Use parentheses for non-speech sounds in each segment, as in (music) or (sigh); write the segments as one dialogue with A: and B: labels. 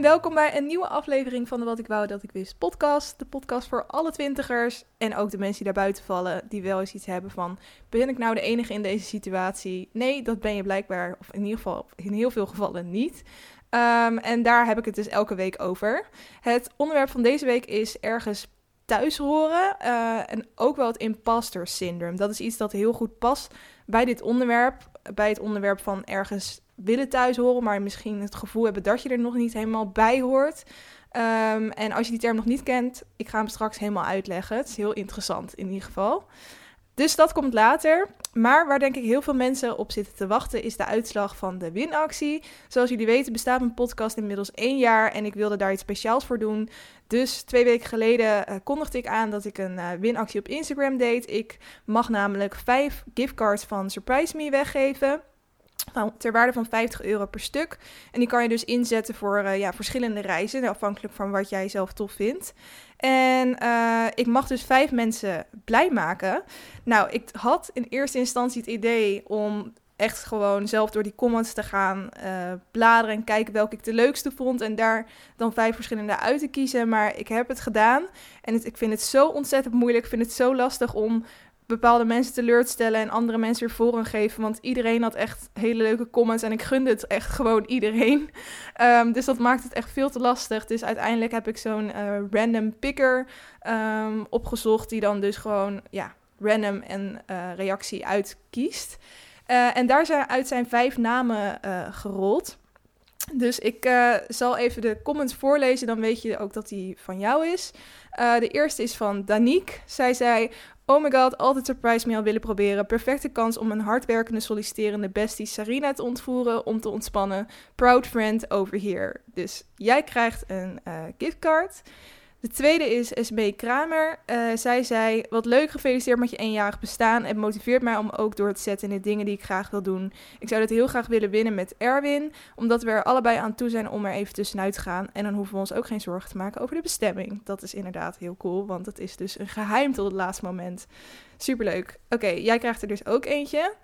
A: welkom bij een nieuwe aflevering van de Wat ik wou dat ik wist podcast. De podcast voor alle twintigers en ook de mensen die daarbuiten vallen, die wel eens iets hebben van, ben ik nou de enige in deze situatie? Nee, dat ben je blijkbaar, of in ieder geval in heel veel gevallen niet. Ehm, en daar heb ik het dus elke week over. Het onderwerp van deze week is ergens thuis horen uh, en ook wel het imposter syndrome. Dat is iets dat heel goed past bij dit onderwerp, bij het onderwerp van ergens willen thuis horen, maar misschien het gevoel hebben dat je er nog niet helemaal bij hoort. Um, en als je die term nog niet kent, ik ga hem straks helemaal uitleggen. Het is heel interessant in ieder geval. Dus dat komt later. Maar waar denk ik heel veel mensen op zitten te wachten, is de uitslag van de winactie. Zoals jullie weten bestaat mijn podcast inmiddels één jaar en ik wilde daar iets speciaals voor doen. Dus twee weken geleden uh, kondigde ik aan dat ik een uh, winactie op Instagram deed. Ik mag namelijk vijf giftcards van Surprise Me weggeven ter waarde van 50 euro per stuk. En die kan je dus inzetten voor uh, ja, verschillende reizen, afhankelijk van wat jij zelf tof vindt. En uh, ik mag dus vijf mensen blij maken. Nou, ik had in eerste instantie het idee om echt gewoon zelf door die comments te gaan uh, bladeren en kijken welke ik de leukste vond. En daar dan vijf verschillende uit te kiezen. Maar ik heb het gedaan. En ik vind het zo ontzettend moeilijk. Ik vind het zo lastig om bepaalde mensen teleur te stellen en andere mensen weer voorrang geven. Want iedereen had echt hele leuke comments en ik gunde het echt gewoon iedereen. Um, (laughs) dus dat maakt het echt veel te lastig. Dus uiteindelijk heb ik zo'n uh, random picker um, opgezocht die dan dus gewoon ja, random en uh, reactie uitkiest. Uh, en daar zijn uit zijn vijf namen gerold. Dus ik zal even de comments voorlezen, dan weet je ook dat die van jou is. De eerste is van Danique. Zij zei: Oh my god, altijd surprise me al willen proberen. Perfecte kans om een hardwerkende, solliciterende bestie Sarina te ontvoeren om te ontspannen. Proud friend over here. Dus jij krijgt een uh, giftcard. De tweede is SB Kramer. Uh, zij zei: Wat leuk, gefeliciteerd met je eenjarig bestaan. Het motiveert mij om ook door te zetten in de dingen die ik graag wil doen. Ik zou dit heel graag willen winnen met Erwin, omdat we er allebei aan toe zijn om er even tussenuit te gaan. En dan hoeven we ons ook geen zorgen te maken over de bestemming. Dat is inderdaad heel cool, want het is dus een geheim tot het laatste moment. Superleuk. Oké, jij krijgt er dus ook eentje.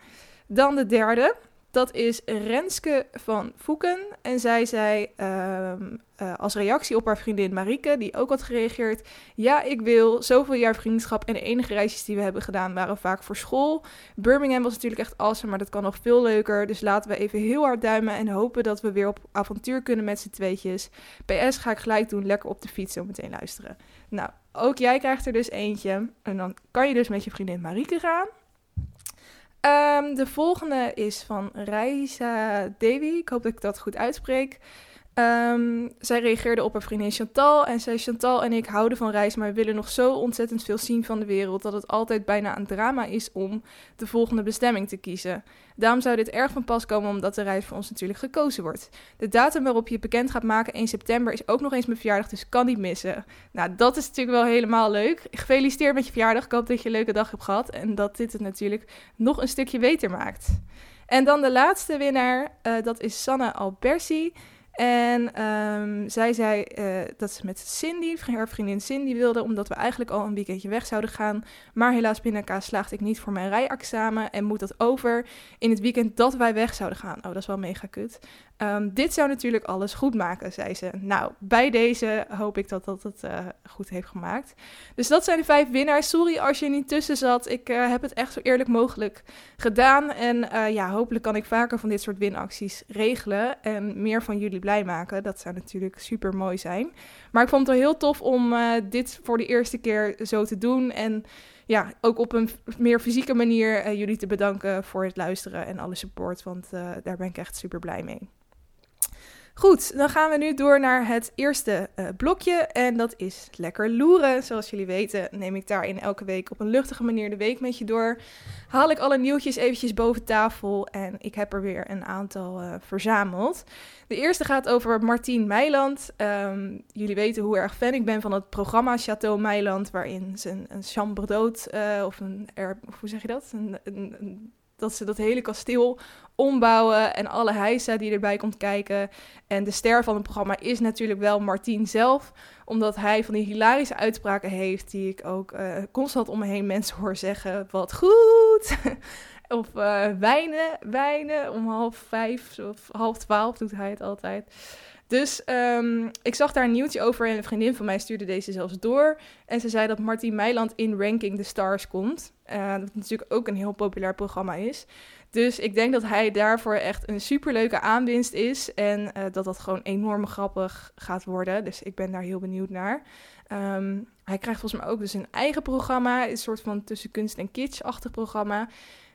A: Dan de derde. Dat is Renske van Voeken. En zij zei um, uh, als reactie op haar vriendin Marike, die ook had gereageerd: Ja, ik wil zoveel jaar vriendschap. En de enige reisjes die we hebben gedaan waren vaak voor school. Birmingham was natuurlijk echt awesome, maar dat kan nog veel leuker. Dus laten we even heel hard duimen en hopen dat we weer op avontuur kunnen met z'n tweetjes. PS ga ik gelijk doen, lekker op de fiets zo meteen luisteren. Nou, ook jij krijgt er dus eentje. En dan kan je dus met je vriendin Marike gaan. Um, de volgende is van Reisa Devi. Ik hoop dat ik dat goed uitspreek. Um, zij reageerde op haar vriendin Chantal en zei: Chantal en ik houden van reis, maar we willen nog zo ontzettend veel zien van de wereld dat het altijd bijna een drama is om de volgende bestemming te kiezen. Daarom zou dit erg van pas komen, omdat de reis voor ons natuurlijk gekozen wordt. De datum waarop je bekend gaat maken, 1 september, is ook nog eens mijn verjaardag, dus kan niet missen. Nou, dat is natuurlijk wel helemaal leuk. Gefeliciteerd met je verjaardag. Ik hoop dat je een leuke dag hebt gehad en dat dit het natuurlijk nog een stukje beter maakt. En dan de laatste winnaar, uh, dat is Sanne Albersi. En um, zij zei uh, dat ze met Cindy, haar vriendin Cindy, wilde, omdat we eigenlijk al een weekendje weg zouden gaan. Maar helaas binnenkaas slaagde ik niet voor mijn rijexamen en moet dat over in het weekend dat wij weg zouden gaan. Oh, dat is wel mega kut. Um, dit zou natuurlijk alles goed maken, zei ze. Nou, bij deze hoop ik dat dat het uh, goed heeft gemaakt. Dus dat zijn de vijf winnaars. Sorry als je niet tussen zat. Ik uh, heb het echt zo eerlijk mogelijk gedaan. En uh, ja, hopelijk kan ik vaker van dit soort winacties regelen. En meer van jullie blij maken. Dat zou natuurlijk super mooi zijn. Maar ik vond het wel heel tof om dit voor de eerste keer zo te doen. En ja, ook op een meer fysieke manier jullie te bedanken voor het luisteren en alle support. Want daar ben ik echt super blij mee. Goed, dan gaan we nu door naar het eerste uh, blokje. En dat is lekker loeren. Zoals jullie weten neem ik daarin elke week op een luchtige manier de week met je door. Haal ik alle nieuwtjes eventjes boven tafel. En ik heb er weer een aantal uh, verzameld. De eerste gaat over Martien Meiland. Um, jullie weten hoe erg fan ik ben van het programma Chateau Meiland. Waarin ze een, een chambre d'hôte uh, of een... Hoe zeg je dat? een, een dat ze dat hele kasteel ombouwen en alle heisa die erbij komt kijken. En de ster van het programma is natuurlijk wel Martien zelf, omdat hij van die hilarische uitspraken heeft die ik ook uh, constant om me heen mensen hoor zeggen, wat goed! (laughs) of uh, wijnen, wijnen om half vijf of half twaalf doet hij het altijd. Dus ehm, ik zag daar een nieuwtje over en een vriendin van mij stuurde deze zelfs door. En ze zei dat Martien Meiland in Ranking the Stars komt. Uh, dat natuurlijk ook een heel populair programma is. Dus ik denk dat hij daarvoor echt een superleuke aanwinst is. En uh, dat dat gewoon enorm grappig gaat worden. Dus ik ben daar heel benieuwd naar. Um, hij krijgt volgens mij ook dus een eigen programma. Een soort van tussen kunst en kitsch-achtig programma.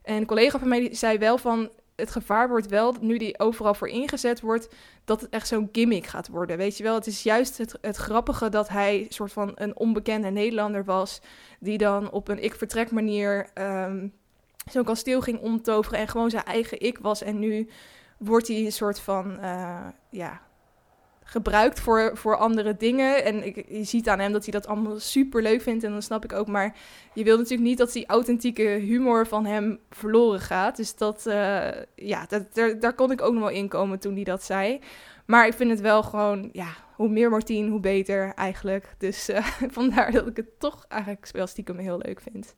A: En een collega van mij zei wel van... Het gevaar wordt wel, nu die overal voor ingezet wordt... dat het echt zo'n gimmick gaat worden. Weet je wel, het is juist het, het grappige dat hij... soort van een onbekende Nederlander was... die dan op een ik-vertrek manier... Um, zo'n kasteel ging omtoveren en gewoon zijn eigen ik was. En nu wordt hij een soort van, uh, ja, gebruikt voor, voor andere dingen. En ik, je ziet aan hem dat hij dat allemaal super leuk vindt. En dan snap ik ook. Maar je wil natuurlijk niet dat die authentieke humor van hem verloren gaat. Dus dat, uh, ja, dat, daar, daar kon ik ook nog wel in komen toen hij dat zei. Maar ik vind het wel gewoon, ja, hoe meer Martien, hoe beter eigenlijk. Dus uh, (laughs) vandaar dat ik het toch eigenlijk wel stiekem heel leuk vind.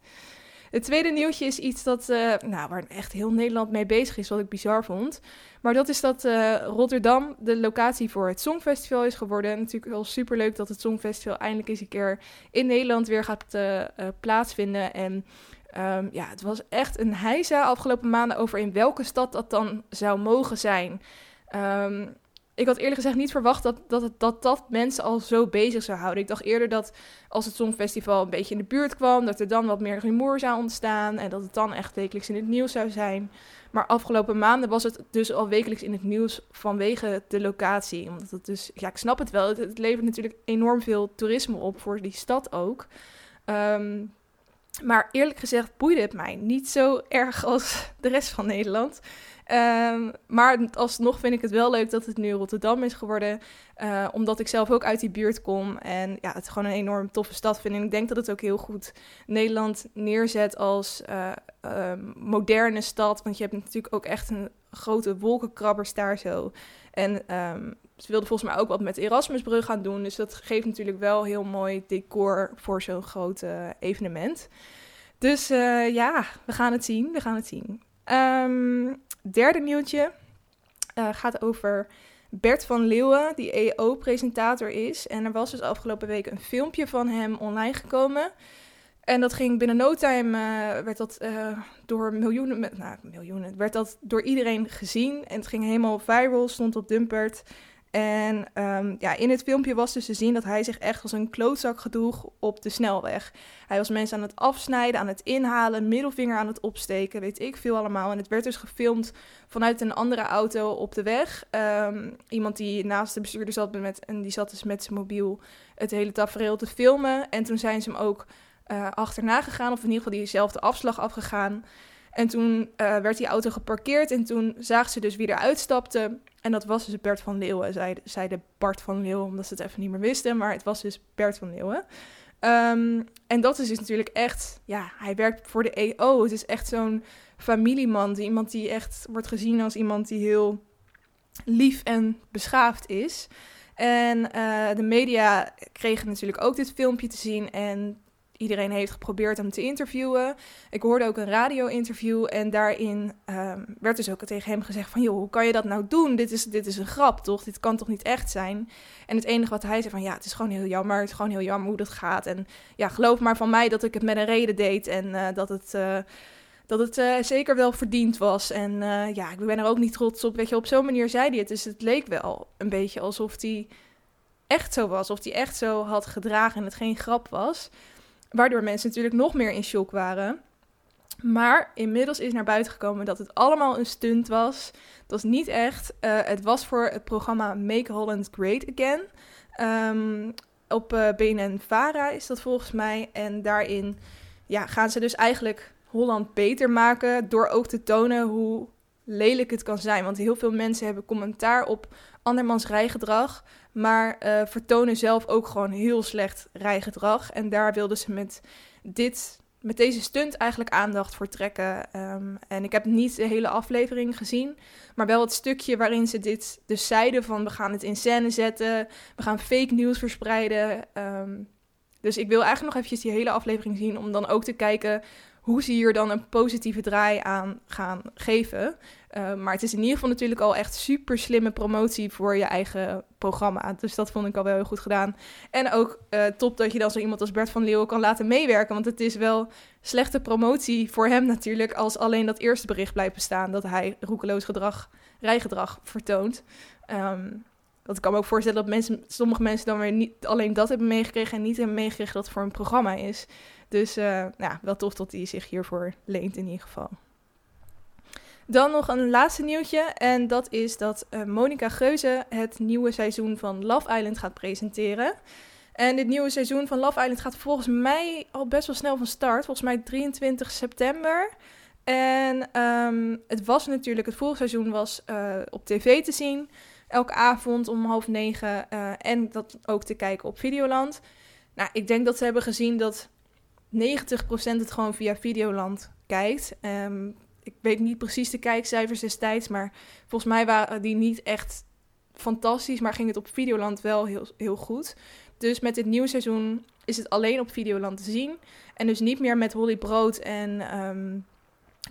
A: Het tweede nieuwtje is iets dat, uh, nou, waar echt heel Nederland mee bezig is, wat ik bizar vond. Maar dat is dat uh, Rotterdam de locatie voor het Songfestival is geworden. Natuurlijk wel superleuk dat het Songfestival eindelijk eens een keer in Nederland weer gaat uh, plaatsvinden. En um, ja, het was echt een heisa afgelopen maanden over in welke stad dat dan zou mogen zijn. Um, ik had eerlijk gezegd niet verwacht dat dat, dat dat mensen al zo bezig zou houden. Ik dacht eerder dat als het Songfestival een beetje in de buurt kwam, dat er dan wat meer rumoer zou ontstaan en dat het dan echt wekelijks in het nieuws zou zijn. Maar afgelopen maanden was het dus al wekelijks in het nieuws vanwege de locatie. Omdat het dus, ja, ik snap het wel. Het, levert natuurlijk enorm veel toerisme op voor die stad ook. Um, maar eerlijk gezegd boeide het mij niet zo erg als de rest van Nederland. Um, maar alsnog vind ik het wel leuk dat het nu Rotterdam is geworden. Uh, omdat ik zelf ook uit die buurt kom. En ja, het gewoon een enorm toffe stad vind. En ik denk dat het ook heel goed Nederland neerzet als uh, uh, moderne stad. Want je hebt natuurlijk ook echt een grote wolkenkrabbers daar zo. En um, ze wilden volgens mij ook wat met Erasmusbrug gaan doen. Dus dat geeft natuurlijk wel heel mooi decor voor zo'n groot evenement. Dus ja, we gaan het zien. We gaan het zien. Um, derde nieuwtje uh, gaat over Bert van Leeuwen, die EO-presentator is. En er was dus afgelopen week een filmpje van hem online gekomen. En dat ging binnen no time, uh, werd dat uh, door miljoenen, nou miljoenen, werd dat door iedereen gezien. En het ging helemaal viral, stond op Dumpert. En um, ja, in het filmpje was dus te zien dat hij zich echt als een klootzak gedroeg op de snelweg. Hij was mensen aan het afsnijden, aan het inhalen, middelvinger aan het opsteken, weet ik veel allemaal. En het werd dus gefilmd vanuit een andere auto op de weg. Um, iemand die naast de bestuurder zat met, en die zat dus met zijn mobiel het hele tafereel te filmen. En toen zijn ze hem ook uh, achterna gegaan, of in ieder geval diezelfde afslag afgegaan. En toen uh, werd die auto geparkeerd en toen zagen ze dus wie eruit stapte. En dat was dus Bert van Leeuwen, zei, zei de Bart van Leeuwen, omdat ze het even niet meer wisten. Maar het was dus Bert van Leeuwen. Um, en dat is dus natuurlijk echt, ja, hij werkt voor de EO. Het is echt zo'n familieman, iemand die echt wordt gezien als iemand die heel lief en beschaafd is. En uh, de media kregen natuurlijk ook dit filmpje te zien en iedereen heeft geprobeerd hem te interviewen. Ik hoorde ook een radio-interview en daarin um, werd dus ook tegen hem gezegd van... joh, hoe kan je dat nou doen? Dit is, dit is een grap, toch? Dit kan toch niet echt zijn? En het enige wat hij zei van... ja, het is gewoon heel jammer, het is gewoon heel jammer hoe dat gaat. En ja, geloof maar van mij dat ik het met een reden deed en uh, dat het... Uh, dat het uh, zeker wel verdiend was. En ja, ik ben er ook niet trots op. Weet je, op zo'n manier zei hij het. Dus het leek wel een beetje alsof hij echt zo was. Of hij echt zo had gedragen en het geen grap was. Waardoor mensen natuurlijk nog meer in shock waren. Maar inmiddels is naar buiten gekomen dat het allemaal een stunt was. Het was niet echt. Uh, het was voor het programma Make Holland Great Again. Um, op uh, BNN Vara is dat volgens mij. En daarin ja, gaan ze dus eigenlijk Holland beter maken. Door ook te tonen hoe lelijk het kan zijn. Want heel veel mensen hebben commentaar op andermans rijgedrag. Maar uh, vertonen zelf ook gewoon heel slecht rijgedrag. En daar wilden ze met, dit, met deze stunt eigenlijk aandacht voor trekken. Um, en ik heb niet de hele aflevering gezien. Maar wel het stukje waarin ze dit dus zeiden van... we gaan het in scène zetten. We gaan fake news verspreiden. Um, dus ik wil eigenlijk nog eventjes die hele aflevering zien... om dan ook te kijken hoe ze hier dan een positieve draai aan gaan geven. Uh, maar het is in ieder geval natuurlijk al echt super slimme promotie voor je eigen programma. Dus dat vond ik al wel heel goed gedaan. En ook uh, top dat je dan zo iemand als Bert van Leeuwen kan laten meewerken. Want het is wel slechte promotie voor hem natuurlijk. Als alleen dat eerste bericht blijft bestaan dat hij roekeloos gedrag, rijgedrag vertoont. Um, want ik kan me ook voorstellen dat mensen, sommige mensen dan weer niet alleen dat hebben meegekregen en niet hebben meegekregen dat het voor een programma is. Dus uh, nou, wel tof dat hij zich hiervoor leent in ieder geval. Dan nog een laatste nieuwtje. En dat is dat uh, Monica Geuze het nieuwe seizoen van Love Island gaat presenteren. En dit nieuwe seizoen van Love Island gaat volgens mij al best wel snel van start. Volgens mij 23 september. En um, het was natuurlijk, het vorige seizoen was uh, op tv te zien. Elke avond om half negen. En dat ook te kijken op Videoland. Nou, ik denk dat ze hebben gezien dat 90% het gewoon via Videoland kijkt. Um, ik weet niet precies de kijkcijfers destijds, maar volgens mij waren die niet echt fantastisch, maar ging het op Videoland wel heel, heel goed. Dus met dit nieuwe seizoen is het alleen op Videoland te zien. En dus niet meer met Holly Brood en um,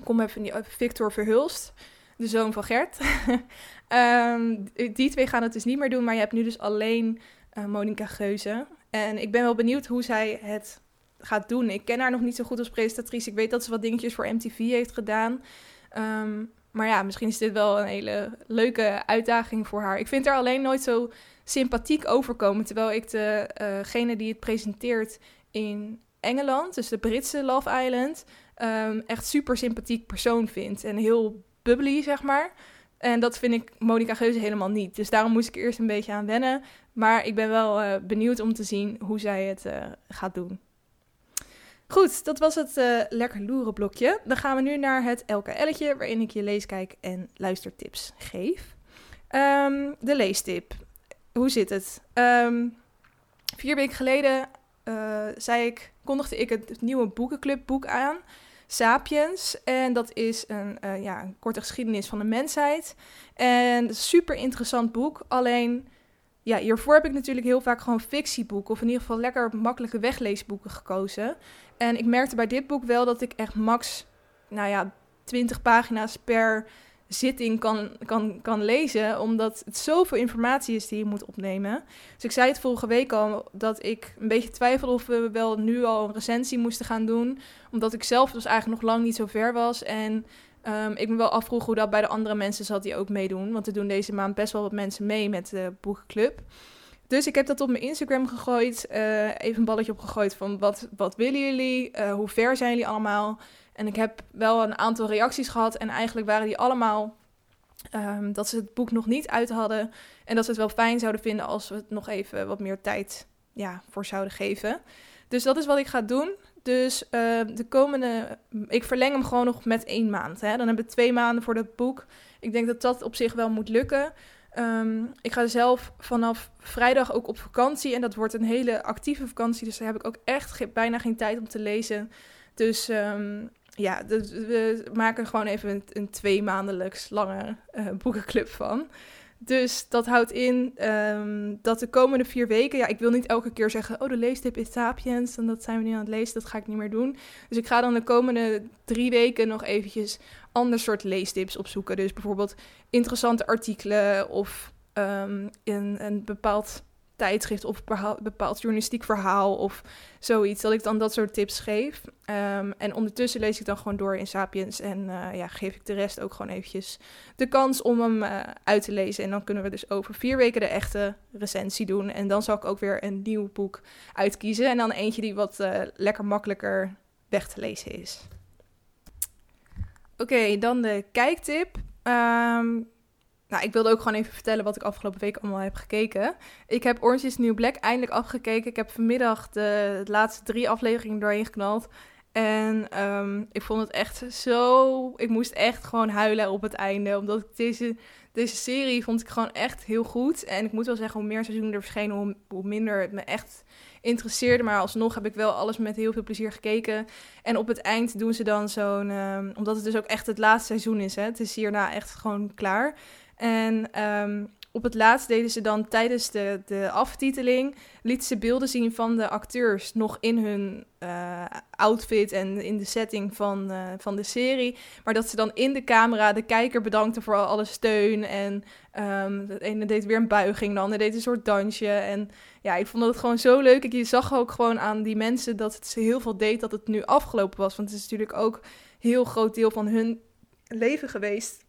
A: kom even die, Victor Verhulst, de zoon van Gert. um, (laughs) die twee gaan het dus niet meer doen, maar je hebt nu dus alleen uh, Monica Geuze. En ik ben wel benieuwd hoe zij het gaat doen. Ik ken haar nog niet zo goed als presentatrice. Ik weet dat ze wat dingetjes voor MTV heeft gedaan. Um, maar ja, misschien is dit wel een hele leuke uitdaging voor haar. Ik vind haar alleen nooit zo sympathiek overkomen. Terwijl ik degene uh die het presenteert in Engeland, dus de Britse Love Island, um, echt super sympathiek persoon vind. En heel bubbly, zeg maar. En dat vind ik Monica Geuze helemaal niet. Dus daarom moest ik eerst een beetje aan wennen. Maar ik ben wel uh, benieuwd om te zien hoe zij het uh, gaat doen. Goed, dat was het uh, lekker loeren blokje. Dan gaan we nu naar het LKL'tje, waarin ik je leeskijk en luistertips geef. Um, de leestip. Hoe zit het? Um, vier weken geleden uh, zei ik, kondigde ik het nieuwe boekenclubboek aan. Sapiens. En dat is een, uh, ja, een korte geschiedenis van de mensheid. En super interessant boek. Alleen, ja, hiervoor heb ik natuurlijk heel vaak gewoon fictieboeken. Of in ieder geval lekker makkelijke wegleesboeken gekozen. En ik merkte bij dit boek wel dat ik echt max, nou ja, 20 pagina's per zitting kan, kan, kan lezen, omdat het zoveel informatie is die je moet opnemen. Dus ik zei het vorige week al, dat ik een beetje twijfelde of we wel nu al een recensie moesten gaan doen, omdat ik zelf dus eigenlijk nog lang niet zo ver was en um, ik me wel afvroeg hoe dat bij de andere mensen zat die ook meedoen, want er doen deze maand best wel wat mensen mee met de boekenclub. Dus ik heb dat op mijn Instagram gegooid. Uh, even een balletje opgegooid van wat, wat willen jullie? Uh, hoe ver zijn jullie allemaal? En ik heb wel een aantal reacties gehad. En eigenlijk waren die allemaal um, dat ze het boek nog niet uit hadden. En dat ze het wel fijn zouden vinden als we het nog even wat meer tijd ja, voor zouden geven. Dus dat is wat ik ga doen. Dus uh, de komende. Ik verleng hem gewoon nog met één maand. Hè? Dan hebben we twee maanden voor dat boek. Ik denk dat dat op zich wel moet lukken. Um, ik ga zelf vanaf vrijdag ook op vakantie. En dat wordt een hele actieve vakantie. Dus daar heb ik ook echt bijna geen tijd om te lezen. Dus um, ja, dus we maken gewoon even een, een twee maandelijks lange uh, boekenclub van. Dus dat houdt in um, dat de komende vier weken, ja, ik wil niet elke keer zeggen, oh, de leestip is Sapiens en dat zijn we nu aan het lezen, dat ga ik niet meer doen. Dus ik ga dan de komende drie weken nog eventjes ander soort leestips opzoeken. Dus bijvoorbeeld interessante artikelen of um, een, een bepaald tijdschrift of bepaald journalistiek verhaal of zoiets. Dat ik dan dat soort tips geef. Um, en ondertussen lees ik dan gewoon door in Sapiens en uh, ja, geef ik de rest ook gewoon eventjes de kans om hem uh, uit te lezen. En dan kunnen we dus over vier weken de echte recensie doen. En dan zal ik ook weer een nieuw boek uitkiezen. En dan eentje die wat uh, lekker makkelijker weg te lezen is. Oké, dan de kijktip. Um, nou, ik wilde ook gewoon even vertellen wat ik afgelopen week allemaal heb gekeken. Ik heb Orange is New Black eindelijk afgekeken. Ik heb vanmiddag de, laatste drie afleveringen doorheen geknald. En um, ik vond het echt zo... Ik moest echt gewoon huilen op het einde. Omdat ik deze, deze serie vond ik gewoon echt heel goed. En ik moet wel zeggen, hoe meer seizoenen er verschenen, hoe, minder het me echt interesseerde. Maar alsnog heb ik wel alles met heel veel plezier gekeken. En op het eind doen ze dan zo'n... Um, omdat het dus ook echt het laatste seizoen is. Hè? Het is hierna echt gewoon klaar. En um, op het laatst deden ze dan tijdens de, de aftiteling, lieten ze beelden zien van de acteurs nog in hun uh, outfit en in de setting van, uh, van de serie. Maar dat ze dan in de camera de kijker bedankten voor alle steun. En um, de ene deed weer een buiging, de ander deed een soort dansje. En ja, ik vond dat gewoon zo leuk. Ik zag ook gewoon aan die mensen dat het ze heel veel deed dat het nu afgelopen was. Want het is natuurlijk ook een heel groot deel van hun leven geweest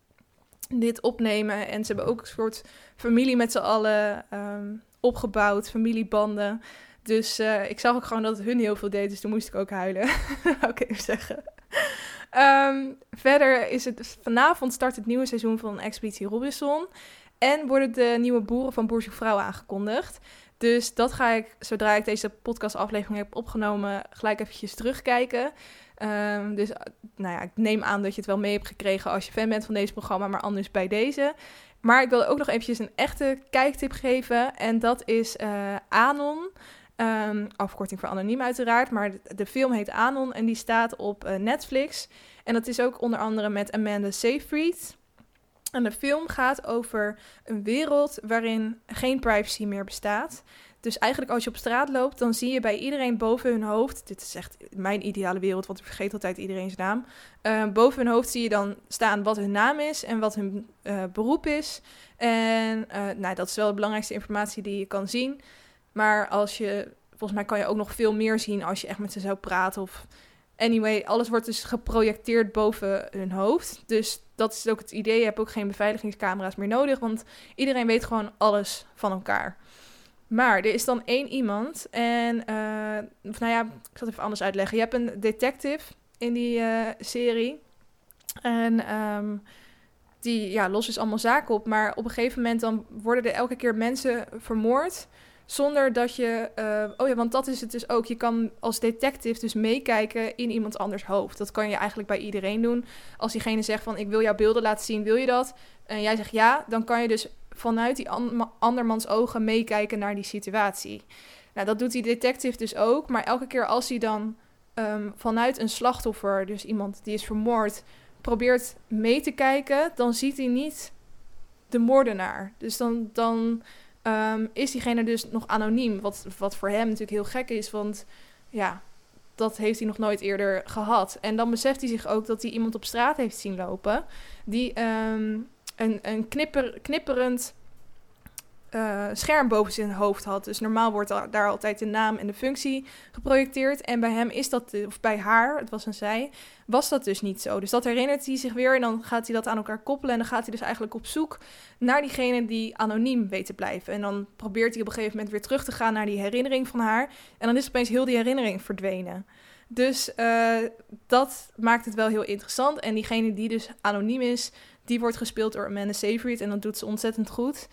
A: dit opnemen. En ze hebben ook een soort familie met z'n allen um, opgebouwd, familiebanden. Dus uh, ik zag ook gewoon dat het hun heel veel deed, dus toen moest ik ook huilen. (laughs) Oké, zeggen. Um, verder is het vanavond start het nieuwe seizoen van Expeditie Robinson. En worden de nieuwe boeren van Boerzoek Vrouw aangekondigd. Dus dat ga ik, zodra ik deze podcastaflevering heb opgenomen, gelijk eventjes terugkijken. Um, dus nou ja, ik neem aan dat je het wel mee hebt gekregen als je fan bent van deze programma, maar anders bij deze. Maar ik wil ook nog eventjes een echte kijktip geven. En dat is uh, Anon. Um, afkorting voor anoniem uiteraard. Maar de, film heet Anon en die staat op uh, Netflix. En dat is ook onder andere met Amanda Seyfried. En de film gaat over een wereld waarin geen privacy meer bestaat. Dus eigenlijk als je op straat loopt, dan zie je bij iedereen boven hun hoofd. Dit is echt mijn ideale wereld, want ik vergeet altijd iedereen's naam. Uh, boven hun hoofd zie je dan staan wat hun naam is en wat hun uh, beroep is. En uh, nou, dat is wel de belangrijkste informatie die je kan zien. Maar als je, volgens mij kan je ook nog veel meer zien als je echt met ze zou praten. Of anyway, alles wordt dus geprojecteerd boven hun hoofd. Dus dat is ook het idee. Je hebt ook geen beveiligingscamera's meer nodig, want iedereen weet gewoon alles van elkaar. Maar er is dan één iemand en, of nou ja, ik zal het even anders uitleggen. Je hebt een detective in die uh, serie en um, die ja, lost dus allemaal zaken op. Maar op een gegeven moment dan worden er elke keer mensen vermoord zonder dat je, uh, oh ja, want dat is het dus ook. Je kan als detective dus meekijken in iemand anders hoofd. Dat kan je eigenlijk bij iedereen doen. Als diegene zegt van, ik wil jouw beelden laten zien, wil je dat? En jij zegt ja, dan kan je dus vanuit die an andermans ogen meekijken naar die situatie. Nou, dat doet die detective dus ook. Maar elke keer als hij dan um, vanuit een slachtoffer, dus iemand die is vermoord, probeert mee te kijken, dan ziet hij niet de moordenaar. Dus dan, dan um, is diegene dus nog anoniem. Wat, wat voor hem natuurlijk heel gek is, want ja, dat heeft hij nog nooit eerder gehad. En dan beseft hij zich ook dat hij iemand op straat heeft zien lopen die um, een, een knipper, knipperend uh, scherm boven zijn hoofd had. Dus normaal wordt daar altijd de naam en de functie geprojecteerd. En bij hem is dat, of bij haar, het was een zij, was dat dus niet zo. Dus dat herinnert hij zich weer en dan gaat hij dat aan elkaar koppelen. En dan gaat hij dus eigenlijk op zoek naar diegene die anoniem weet te blijven. En dan probeert hij op een gegeven moment weer terug te gaan naar die herinnering van haar. En dan is opeens heel die herinnering verdwenen. Dus uh, dat maakt het wel heel interessant. En diegene die dus anoniem is, die wordt gespeeld door Amanda Seyfried. En dat doet ze ontzettend goed.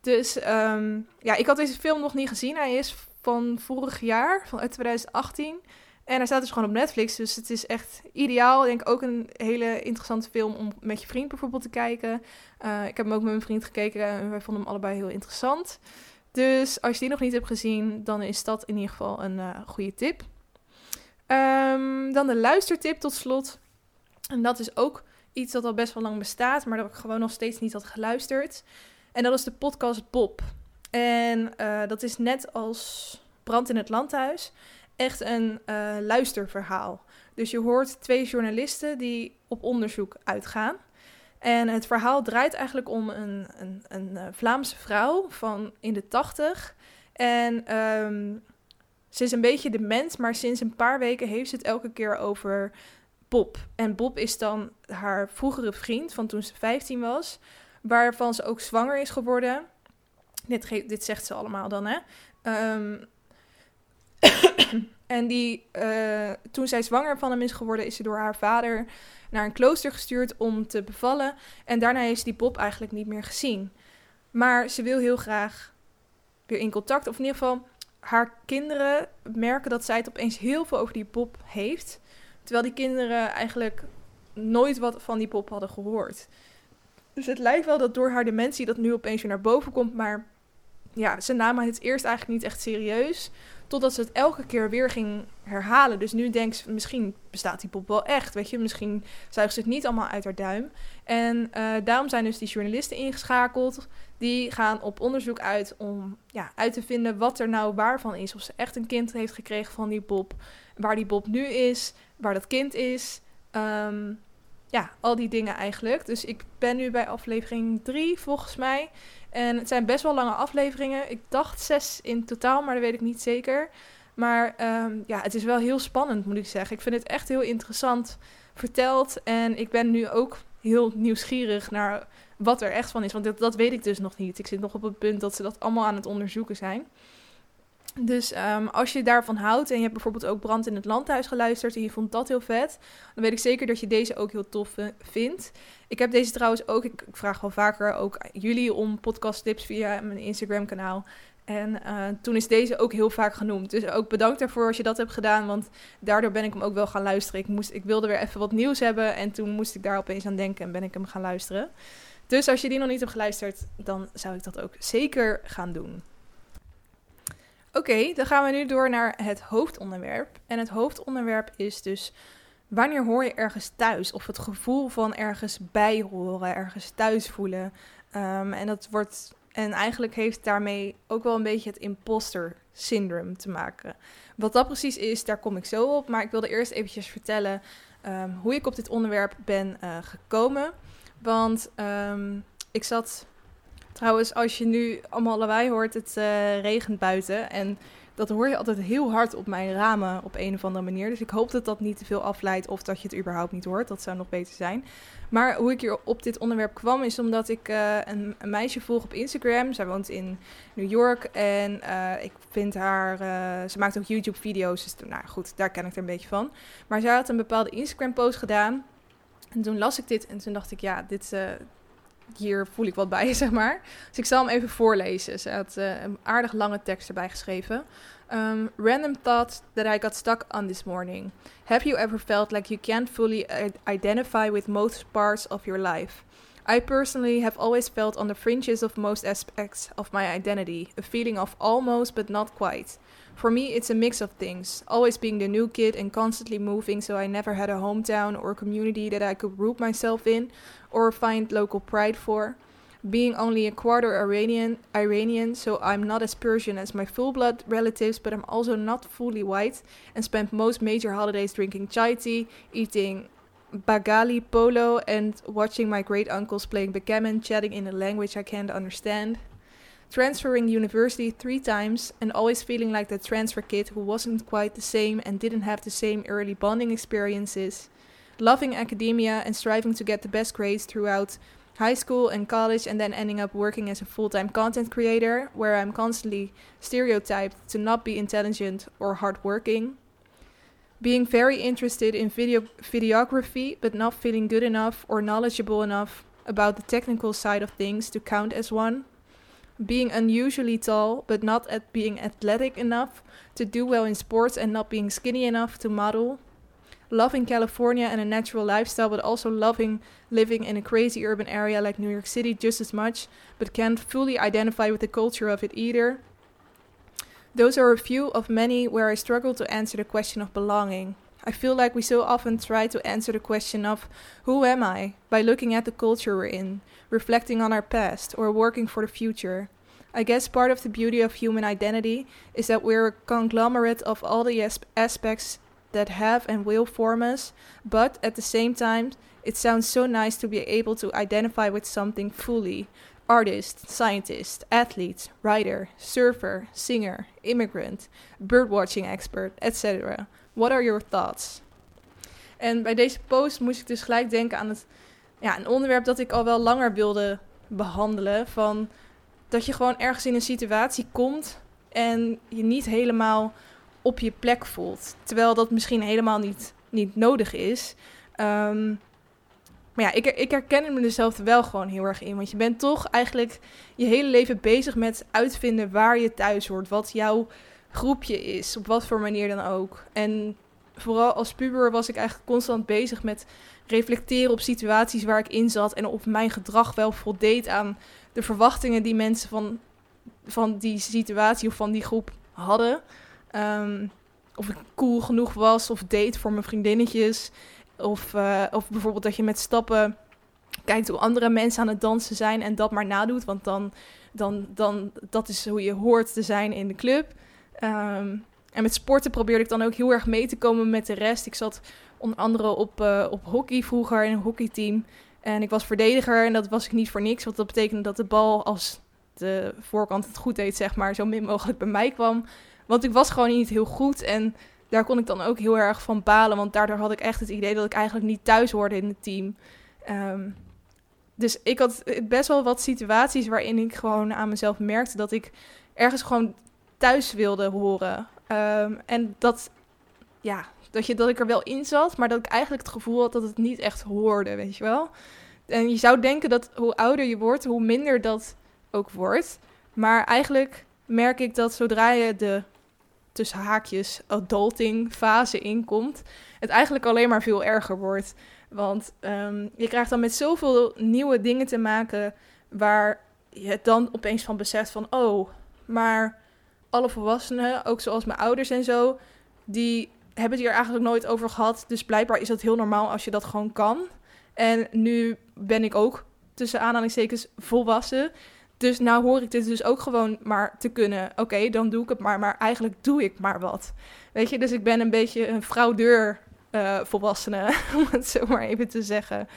A: Dus um, ja, ik had deze film nog niet gezien. Hij is van vorig jaar, van 2018. En hij staat dus gewoon op Netflix. Dus het is echt ideaal. Ik denk ook een hele interessante film om met je vriend bijvoorbeeld te kijken. Uh, ik heb hem ook met mijn vriend gekeken en wij vonden hem allebei heel interessant. Dus als je die nog niet hebt gezien, dan is dat in ieder geval een uh, goede tip. Um, dan de luistertip tot slot. En dat is ook iets dat al best wel lang bestaat, maar dat ik gewoon nog steeds niet had geluisterd. En dat is de podcast Bob. En uh, dat is net als Brand in het Landhuis echt een uh, luisterverhaal. Dus je hoort twee journalisten die op onderzoek uitgaan. En het verhaal draait eigenlijk om een, een, een eh, Vlaamse vrouw van in de tachtig. En um, ze is een beetje dement, maar sinds een paar weken heeft ze het elke keer over Bob. En Bob is dan haar vroegere vriend van toen ze 15 was waarvan ze ook zwanger is geworden. Dit, dit zegt ze allemaal dan, hè. Um, (coughs) en die, uh, toen zij zwanger van hem is geworden, is ze door haar vader naar een klooster gestuurd om te bevallen. En daarna ze die Bob eigenlijk niet meer gezien. Maar ze wil heel graag weer in contact. Of in ieder geval, haar kinderen merken dat zij het opeens heel veel over die Bob heeft. Terwijl die kinderen eigenlijk nooit wat van die Bob hadden gehoord. Dus het lijkt wel dat door haar dementie dat nu opeens weer naar boven komt. Maar ja, ze namen het eerst eigenlijk niet echt serieus. Totdat ze het elke keer weer ging herhalen. Dus nu denkt ze, misschien bestaat die pop wel echt. Weet je, misschien zuigt ze het niet allemaal uit haar duim. En uh, daarom zijn dus die journalisten ingeschakeld. Die gaan op onderzoek uit om ja, uit te vinden wat er nou waar van is. Of ze echt een kind heeft gekregen van die Bob. Waar die Bob nu is. Waar dat kind is. Um, ja, al die dingen eigenlijk. Dus ik ben nu bij aflevering 3 volgens mij. En het zijn best wel lange afleveringen. Ik dacht zes in totaal, maar dat weet ik niet zeker. Maar um, ja, het is wel heel spannend, moet ik zeggen. Ik vind het echt heel interessant verteld. En ik ben nu ook heel nieuwsgierig naar wat er echt van is. Want dat weet ik dus nog niet. Ik zit nog op het punt dat ze dat allemaal aan het onderzoeken zijn. Dus um, als je daarvan houdt en je hebt bijvoorbeeld ook Brand in het Landhuis geluisterd en je vond dat heel vet, dan weet ik zeker dat je deze ook heel tof vindt. Ik heb deze trouwens ook, ik, vraag wel vaker ook jullie om podcasttips via mijn Instagram kanaal. En uh, toen is deze ook heel vaak genoemd. Dus ook bedankt daarvoor als je dat hebt gedaan. Want daardoor ben ik hem ook wel gaan luisteren. Ik, moest, ik wilde weer even wat nieuws hebben. En toen moest ik daar opeens aan denken en ben ik hem gaan luisteren. Dus als je die nog niet hebt geluisterd, dan zou ik dat ook zeker gaan doen. Oké, dan gaan we nu door naar het hoofdonderwerp. En het hoofdonderwerp is dus wanneer hoor je ergens thuis? Of het gevoel van ergens bij horen, ergens thuis voelen. Um, en dat wordt. En eigenlijk heeft daarmee ook wel een beetje het imposter syndroom te maken. Wat dat precies is, daar kom ik zo op. Maar ik wilde eerst eventjes vertellen um, hoe ik op dit onderwerp ben uh, gekomen. Want um, ik zat Trouwens, als je nu allemaal lawaai hoort, het uh, regent buiten. En dat hoor je altijd heel hard op mijn ramen op een of andere manier. Dus ik hoop dat dat niet te veel afleidt of dat je het überhaupt niet hoort. Dat zou nog beter zijn. Maar hoe ik hier op dit onderwerp kwam is omdat ik uh, een, meisje volg op Instagram. Zij woont in New York en uh, ik vind haar... Ze maakt ook YouTube-video's, dus nou goed, daar ken ik er een beetje van. Maar zij had een bepaalde Instagram-post gedaan. En toen las ik dit en toen dacht ik, ja, dit, hier voel ik wat bij, (laughs) zeg maar. Dus ik zal hem even voorlezen. Ze had uh, een aardig lange tekst erbij geschreven. Um, random thought that I got stuck on this morning. Have you ever felt like you can't fully identify with most parts of your life? I personally have always felt on the fringes of most aspects of my identity, a feeling of almost but not quite. For me, it's a mix of things, always being the new kid and constantly moving, so I never had a hometown or community that I could root myself in or find local pride for. Being only a quarter Iranian, Iranian, so I'm not as Persian as my full blood relatives, but I'm also not fully white and spent most major holidays drinking chai tea, eating bagali polo, and watching my great uncles playing backgammon, chatting in a language I can't understand transferring university three times and always feeling like that transfer kid who wasn't quite the same and didn't have the same early bonding experiences, loving academia and striving to get the best grades throughout high school and college and then ending up working as a full-time content creator where I'm constantly stereotyped to not be intelligent or hardworking. Being very interested in video videography but not feeling good enough or knowledgeable enough about the technical side of things to count as one being unusually tall but not at being athletic enough to do well in sports and not being skinny enough to model. Loving California and a natural lifestyle, but also loving living in a crazy urban area like New York City just as much, but can't fully identify with the culture of it either. Those are a few of many where I struggle to answer the question of belonging. I feel like we so often try to answer the question of who am I by looking at the culture we're in, reflecting on our past, or working for the future. I guess part of the beauty of human identity is that we're a conglomerate of all the as- aspects that have and will form us, but at the same time, it sounds so nice to be able to identify with something fully artist, scientist, athlete, writer, surfer, singer, immigrant, birdwatching expert, etc. What are your thoughts? En bij deze post moest ik dus gelijk denken aan het, ja, een onderwerp dat ik al wel langer wilde behandelen. Van dat je gewoon ergens in een situatie komt en je niet helemaal op je plek voelt. Terwijl dat misschien helemaal niet, niet nodig is. Um, maar ja, ik, ik herken mezelf er wel gewoon heel erg in. Want je bent toch eigenlijk je hele leven bezig met uitvinden waar je thuis hoort. Wat jouw groepje is, op wat voor manier dan ook. En vooral als puber was ik eigenlijk constant bezig met reflecteren op situaties waar ik in zat en of mijn gedrag wel voldeed aan de verwachtingen die mensen van, van die situatie of van die groep hadden. Ehm, of ik cool genoeg was of date voor mijn vriendinnetjes. Of, eh, of bijvoorbeeld dat je met stappen kijkt hoe andere mensen aan het dansen zijn en dat maar nadoet. Want dan, dan, dan dat is hoe je hoort te zijn in de club. Ehm, en met sporten probeerde ik dan ook heel erg mee te komen met de rest. Ik zat onder andere op, uh, op hockey vroeger in een hockeyteam. En ik was verdediger en dat was ik niet voor niks. Want dat betekende dat de bal als de voorkant het goed deed, zeg maar, zo min mogelijk bij mij kwam. Want ik was gewoon niet heel goed en daar kon ik dan ook heel erg van balen. Want daardoor had ik echt het idee dat ik eigenlijk niet thuis hoorde in het team. Ehm, dus ik had best wel wat situaties waarin ik gewoon aan mezelf merkte dat ik ergens gewoon thuis wilde horen. Ehm, en dat, ja, dat, je, dat ik er wel in zat, maar dat ik eigenlijk het gevoel had dat het niet echt hoorde, weet je wel. En je zou denken dat hoe ouder je wordt, hoe minder dat ook wordt. Maar eigenlijk merk ik dat zodra je de tussen haakjes adulting fase inkomt, het eigenlijk alleen maar veel erger wordt. Want um, je krijgt dan met zoveel nieuwe dingen te maken waar je dan opeens van beseft van, oh, maar alle volwassenen, ook zoals mijn ouders en zo, die hebben het hier eigenlijk nooit over gehad. Dus blijkbaar is dat heel normaal als je dat gewoon kan. En nu ben ik ook tussen aanhalingstekens volwassen. Dus nou hoor ik dit dus ook gewoon maar te kunnen. Oké, dan doe ik het maar, maar eigenlijk doe ik maar wat. Weet je, dus ik ben een beetje een fraudeur uh, volwassene, (laughs) om het zo maar even te zeggen.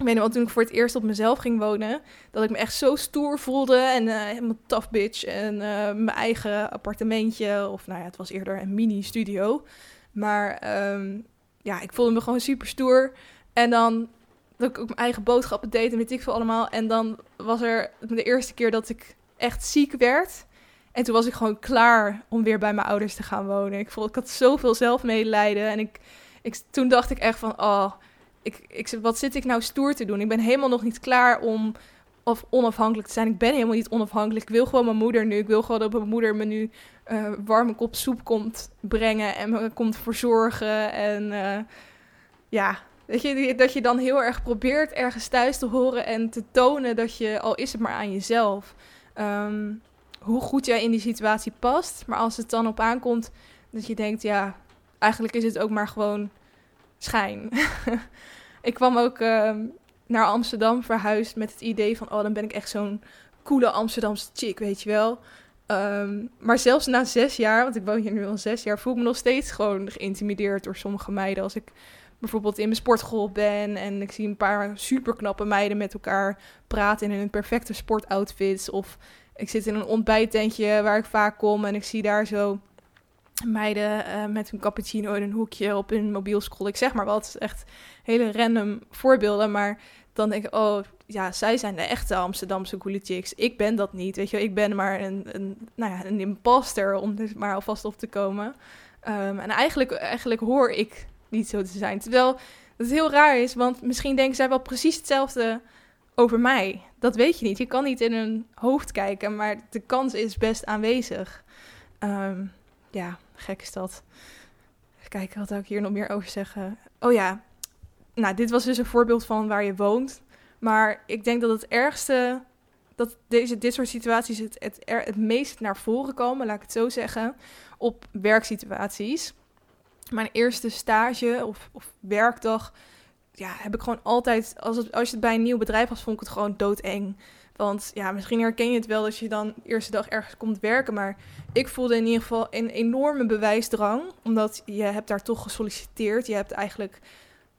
A: Ik weet nog wel, toen ik voor het eerst op mezelf ging wonen, dat ik me echt zo stoer voelde en uh, helemaal tough bitch en uh, mijn eigen appartementje, of nou ja, het was eerder een mini-studio. Maar um, ja, ik voelde me gewoon super stoer. En dan dat ik ook mijn eigen boodschappen deed en weet ik veel allemaal. En dan was er de eerste keer dat ik echt ziek werd. En toen was ik gewoon klaar om weer bij mijn ouders te gaan wonen. Ik, voelde, ik had zoveel zelfmedelijden. En ik, ik, toen dacht ik echt van, oh, ik, ik, wat zit ik nou stoer te doen? Ik ben helemaal nog niet klaar om of onafhankelijk te zijn. Ik ben helemaal niet onafhankelijk. Ik wil gewoon mijn moeder nu. Ik wil gewoon dat mijn moeder me nu uh, warme kop soep komt brengen en me komt verzorgen. En uh, ja, dat je, dat je dan heel erg probeert ergens thuis te horen en te tonen dat je, al is het maar aan jezelf, um, hoe goed jij in die situatie past. Maar als het dan op aankomt, dat je denkt, ja, eigenlijk is het ook maar gewoon schijn. (laughs) ik kwam ook uh, naar Amsterdam verhuisd met het idee van, oh, dan ben ik echt zo'n coole Amsterdamse chick, weet je wel. Um, maar zelfs na zes jaar, want ik woon hier nu al zes jaar, voel ik me nog steeds gewoon geïntimideerd door sommige meiden. Als ik bijvoorbeeld in mijn sportschool ben en ik zie een paar superknappe meiden met elkaar praten in hun perfecte sportoutfits. Of ik zit in een ontbijttentje waar ik vaak kom en ik zie daar zo meiden uh, met hun cappuccino in een hoekje op hun mobiel scrollen. Ik zeg maar wat, echt hele random voorbeelden, maar dan denk ik, oh ja, zij zijn de echte Amsterdamse coole chicks. Ik ben dat niet, weet je. Ik ben maar een, een, nou ja, een imposter om dus maar alvast op te komen. Um, en eigenlijk, eigenlijk hoor ik niet zo te zijn. Terwijl het heel raar is, want misschien denken zij wel precies hetzelfde over mij. Dat weet je niet. Je kan niet in hun hoofd kijken, maar de kans is best aanwezig. Um, ja, gek is dat. Kijken, wat ik hier nog meer over zeggen? Oh ja, nou, dit was dus een voorbeeld van waar je woont. Maar ik denk dat het ergste, dat deze, dit soort situaties het, het, het meest naar voren komen, laat ik het zo zeggen, op werksituaties mijn eerste stage of, of werkdag, ja, heb ik gewoon altijd, als, het, als je het bij een nieuw bedrijf was, vond ik het gewoon doodeng. Want ja, misschien herken je het wel als je dan de eerste dag ergens komt werken. Maar ik voelde in ieder geval een enorme bewijsdrang. Omdat je hebt daar toch gesolliciteerd. Je hebt eigenlijk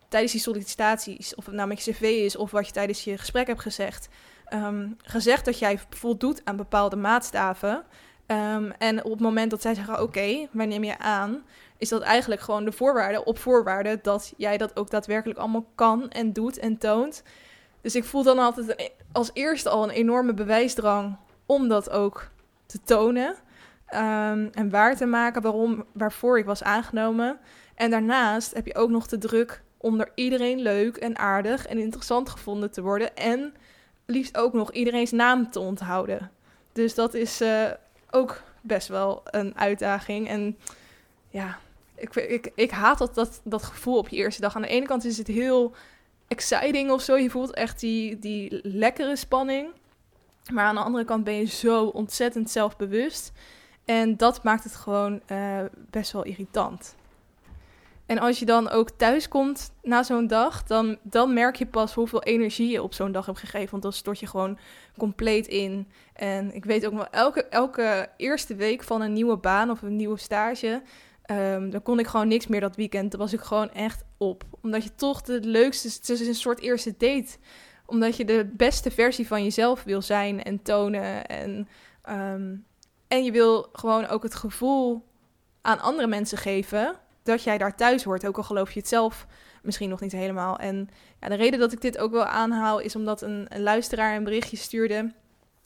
A: tijdens die sollicitaties, of het nou met je cv is of wat je tijdens je gesprek hebt gezegd, um, gezegd dat jij voldoet aan bepaalde maatstaven. Um, en op het moment dat zij zeggen, oké, okay, waar neem je aan? is dat eigenlijk gewoon de voorwaarde op voorwaarde dat jij dat ook daadwerkelijk allemaal kan en doet en toont. Dus ik voel dan altijd als eerste al een enorme bewijsdrang om dat ook te tonen um, en waar te maken waarom, waarvoor ik was aangenomen. En daarnaast heb je ook nog de druk om door iedereen leuk en aardig en interessant gevonden te worden en liefst ook nog iedereen's naam te onthouden. Dus dat is uh, ook best wel een uitdaging en ja, ik, ik, ik haat dat, dat, dat gevoel op je eerste dag. Aan de ene kant is het heel exciting of zo. Je voelt echt die, die lekkere spanning. Maar aan de andere kant ben je zo ontzettend zelfbewust. En dat maakt het gewoon eh, best wel irritant. En als je dan ook thuis komt na zo'n dag, dan, dan merk je pas hoeveel energie je op zo'n dag hebt gegeven. Want dan stort je gewoon compleet in. En ik weet ook wel, elke, elke eerste week van een nieuwe baan of een nieuwe stage, um, dan kon ik gewoon niks meer dat weekend. Dan was ik gewoon echt op. Omdat je toch de leukste, het is een soort eerste date. Omdat je de beste versie van jezelf wil zijn en tonen. En, ehm, en je wil gewoon ook het gevoel aan andere mensen geven dat jij daar thuis hoort, ook al geloof je het zelf misschien nog niet helemaal. En ja, de reden dat ik dit ook wel aanhaal is omdat een, luisteraar een berichtje stuurde.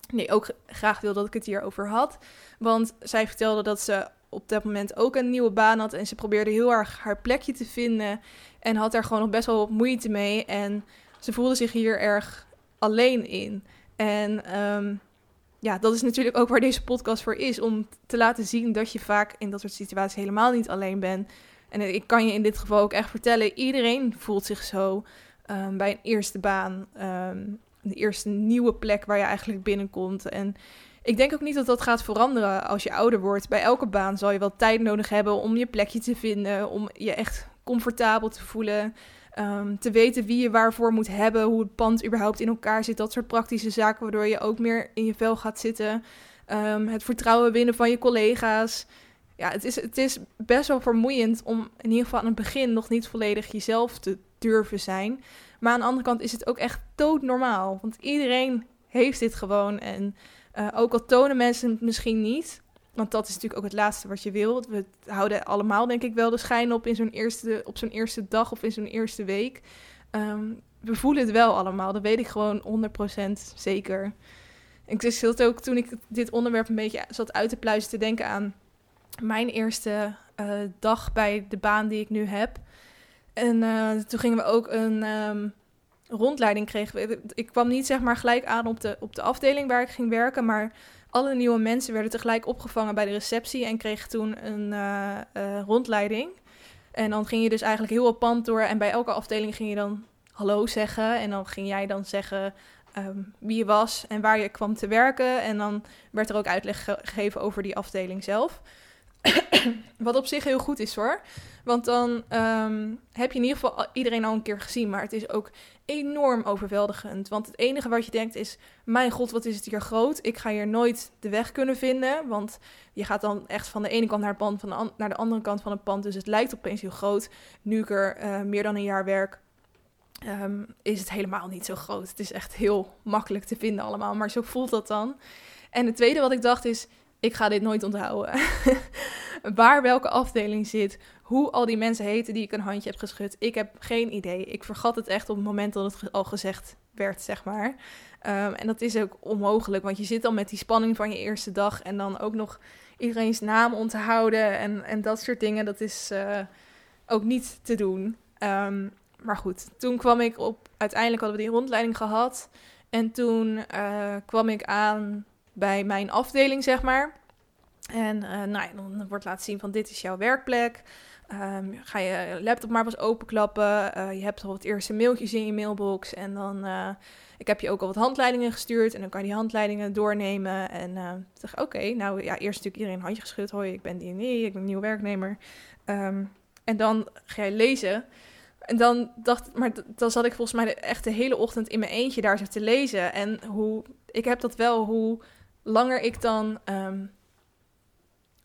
A: Die ook graag wil dat ik het hierover had. Want zij vertelde dat ze op dat moment ook een nieuwe baan had. En ze probeerde heel erg haar plekje te vinden. En had daar gewoon nog best wel moeite mee. En ze voelde zich hier erg alleen in. En ehm, ja, dat is natuurlijk ook waar deze podcast voor is. Om te laten zien dat je vaak in dat soort situaties helemaal niet alleen bent. En ik kan je in dit geval ook echt vertellen, iedereen voelt zich zo um, bij een eerste baan. De eerste nieuwe plek waar je eigenlijk binnenkomt. En ik denk ook niet dat dat gaat veranderen als je ouder wordt. Bij elke baan zal je wel tijd nodig hebben om je plekje te vinden, om je echt comfortabel te voelen. Um, te weten wie je waarvoor moet hebben, hoe het pand überhaupt in elkaar zit. Dat soort praktische zaken, waardoor je ook meer in je vel gaat zitten. Um, het vertrouwen winnen van je collega's. Ja, het is, het is best wel vermoeiend om in ieder geval aan het begin nog niet volledig jezelf te durven zijn. Maar aan de andere kant is het ook echt doodnormaal. Want iedereen heeft dit gewoon. En uh, ook al tonen mensen het misschien niet. Want dat is natuurlijk ook het laatste wat je wil. We houden allemaal, denk ik, wel de schijn op in zo'n eerste, op zo'n eerste dag of in zo'n eerste week. Um, we voelen het wel allemaal. Dat weet ik gewoon 100% zeker. Ik zat ook toen ik dit onderwerp een beetje zat uit te pluizen te denken aan mijn eerste uh, dag bij de baan die ik nu heb. En uh, toen gingen we ook een um, rondleiding kregen. Ik kwam niet zeg maar gelijk aan op de, op de afdeling waar ik ging werken, maar alle nieuwe mensen werden tegelijk opgevangen bij de receptie en kregen toen een uh, uh, rondleiding. En dan ging je dus eigenlijk heel op pand door en bij elke afdeling ging je dan hallo zeggen. En dan ging jij dan zeggen um, wie je was en waar je kwam te werken. En dan werd er ook uitleg ge gegeven over die afdeling zelf. (coughs) Wat op zich heel goed is hoor. Want dan um, heb je in ieder geval iedereen al een keer gezien. Maar het is ook enorm overweldigend. Want het enige wat je denkt is: Mijn god, wat is het hier groot? Ik ga hier nooit de weg kunnen vinden. Want je gaat dan echt van de ene kant naar het pand, van de naar de andere kant van het pand. Dus het lijkt opeens heel groot. Nu ik er uh, meer dan een jaar werk, um, is het helemaal niet zo groot. Het is echt heel makkelijk te vinden allemaal. Maar zo voelt dat dan. En het tweede wat ik dacht is: ik ga dit nooit onthouden. (laughs) Waar welke afdeling zit, hoe al die mensen heten die ik een handje heb geschud. Ik heb geen idee. Ik vergat het echt op het moment dat het al gezegd werd, zeg maar. Um, en dat is ook onmogelijk, want je zit al met die spanning van je eerste dag en dan ook nog iedereen's naam onthouden en, en dat soort dingen. Dat is uh, ook niet te doen. Um, maar goed, toen kwam ik op. Uiteindelijk hadden we die rondleiding gehad. En toen uh, kwam ik aan bij mijn afdeling, zeg maar. En uh, nou ja, dan wordt laten zien van dit is jouw werkplek. Um, ga je laptop maar eens openklappen. Uh, je hebt al wat eerste mailtjes in je mailbox. En dan, uh, ik heb je ook al wat handleidingen gestuurd. En dan kan je die handleidingen doornemen. En zeg oké, nou ja, eerst natuurlijk iedereen een handje geschud. Hoi, ik ben die en ik ben een nieuwe werknemer. Um, en dan ga je lezen. En dan dacht maar dan zat ik volgens mij echt de hele ochtend in mijn eentje daar zo te lezen. En hoe, ik heb dat wel, hoe langer ik dan um,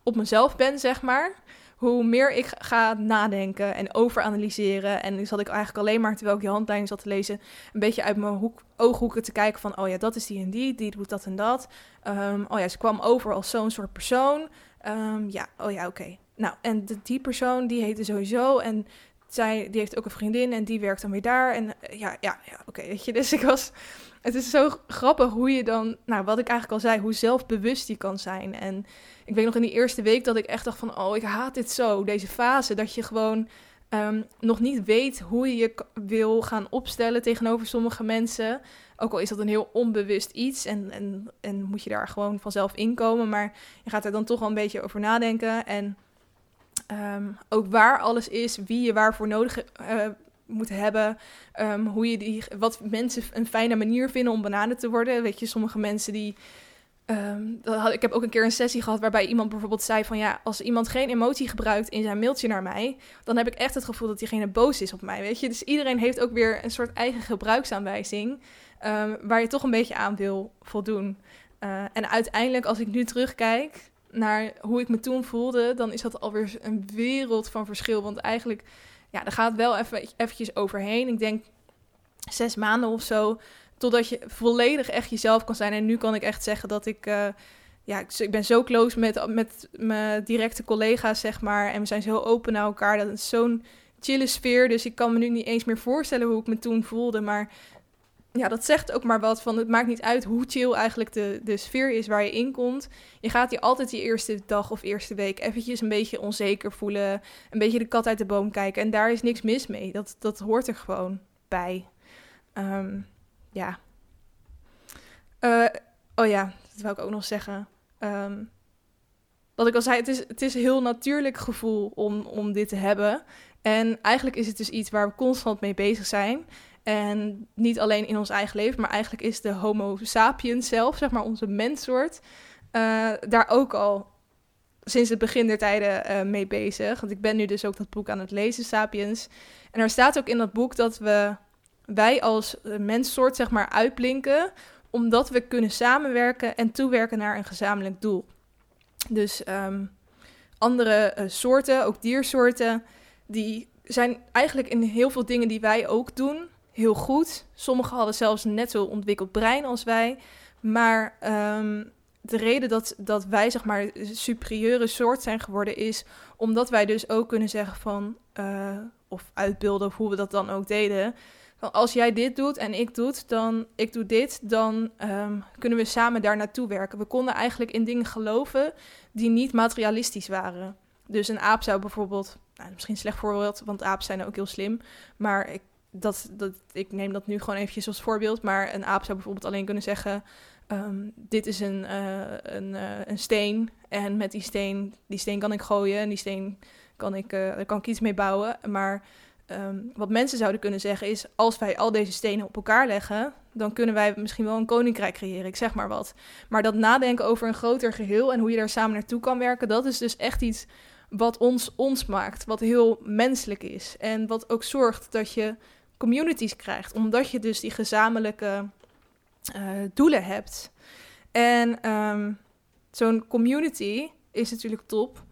A: op mezelf ben, zeg maar, hoe meer ik ga nadenken en overanalyseren. En nu zat ik eigenlijk alleen maar, terwijl ik die handleiding zat te lezen, een beetje uit mijn hoek, ooghoeken te kijken van, oh ja, dat is die en die, die doet dat en dat. Um, oh ja, ze kwam over als zo'n soort persoon. Um, ja, oh ja, oké. Nou, en die persoon, die heette sowieso en zij, die heeft ook een vriendin en die werkt dan weer daar. En ja, ja, ja, oké, weet je. (laughs) Dus ik was, het is zo grappig hoe je dan, nou, wat ik eigenlijk al zei, hoe zelfbewust je kan zijn. En ik weet nog in die eerste week dat ik echt dacht van, oh, ik haat dit zo, deze fase. Dat je gewoon um, nog niet weet hoe je je wil gaan opstellen tegenover sommige mensen. Ook al is dat een heel onbewust iets en, en, en moet je daar gewoon vanzelf inkomen. Maar je gaat er dan toch wel een beetje over nadenken. En um, ook waar alles is, wie je waarvoor nodig uh, moet hebben. Um, hoe je die, wat mensen een fijne manier vinden om bananen te worden. Weet je, sommige mensen die Ehm, dat had, ik heb ook een keer een sessie gehad waarbij iemand bijvoorbeeld zei van ja, als iemand geen emotie gebruikt in zijn mailtje naar mij, dan heb ik echt het gevoel dat diegene boos is op mij, weet je. Dus iedereen heeft ook weer een soort eigen gebruiksaanwijzing ehm, waar je toch een beetje aan wil voldoen. Uh, en uiteindelijk, als ik nu terugkijk naar hoe ik me toen voelde, dan is dat alweer een wereld van verschil. Want eigenlijk, ja, daar gaat wel even eventjes overheen. Ik denk zes maanden of zo Totdat je volledig echt jezelf kan zijn. En nu kan ik echt zeggen dat ik. Uh, ja, ik ben zo close met, met mijn directe collega's, zeg maar. En we zijn zo open naar elkaar. Dat is zo'n chille sfeer. Dus ik kan me nu niet eens meer voorstellen hoe ik me toen voelde. Maar ja, dat zegt ook maar wat van. Het maakt niet uit hoe chill eigenlijk de, de sfeer is waar je in komt. Je gaat je altijd die eerste dag of eerste week eventjes een beetje onzeker voelen. Een beetje de kat uit de boom kijken. En daar is niks mis mee. Dat, dat hoort er gewoon bij. Um, ja. Uh, oh ja, dat wil ik ook nog zeggen. Um, wat ik al zei, het is, het is een heel natuurlijk gevoel om, om dit te hebben. En eigenlijk is het dus iets waar we constant mee bezig zijn. En niet alleen in ons eigen leven, maar eigenlijk is de Homo sapiens zelf, zeg maar onze menssoort, uh, daar ook al sinds het begin der tijden uh, mee bezig. Want ik ben nu dus ook dat boek aan het lezen, Sapiens. En er staat ook in dat boek dat we wij als menssoort zeg maar uitblinken, omdat we kunnen samenwerken en toewerken naar een gezamenlijk doel. Dus ehm, andere soorten, ook diersoorten, die zijn eigenlijk in heel veel dingen die wij ook doen heel goed. Sommigen hadden zelfs net zo ontwikkeld brein als wij. Maar um, de reden dat, dat wij zeg maar superieure soort zijn geworden is omdat wij dus ook kunnen zeggen van, uh, of uitbeelden of hoe we dat dan ook deden, als jij dit doet en ik doe, dan, ik doe dit, dan um, kunnen we samen daar naartoe werken. We konden eigenlijk in dingen geloven die niet materialistisch waren. Dus een aap zou bijvoorbeeld, nou, misschien een slecht voorbeeld, want apen zijn ook heel slim. Maar ik, dat, dat, ik neem dat nu gewoon eventjes als voorbeeld. Maar een aap zou bijvoorbeeld alleen kunnen zeggen: um, Dit is een, uh, een, uh, een steen. En met die steen, die steen kan ik gooien. En die steen kan ik, uh, daar kan ik iets mee bouwen. Maar Ehm, wat mensen zouden kunnen zeggen is: als wij al deze stenen op elkaar leggen, dan kunnen wij misschien wel een koninkrijk creëren. Ik zeg maar wat. Maar dat nadenken over een groter geheel en hoe je daar samen naartoe kan werken, dat is dus echt iets wat ons ons maakt, wat heel menselijk is en wat ook zorgt dat je communities krijgt, omdat je dus die gezamenlijke uh, doelen hebt. En um, zo'n community is natuurlijk top,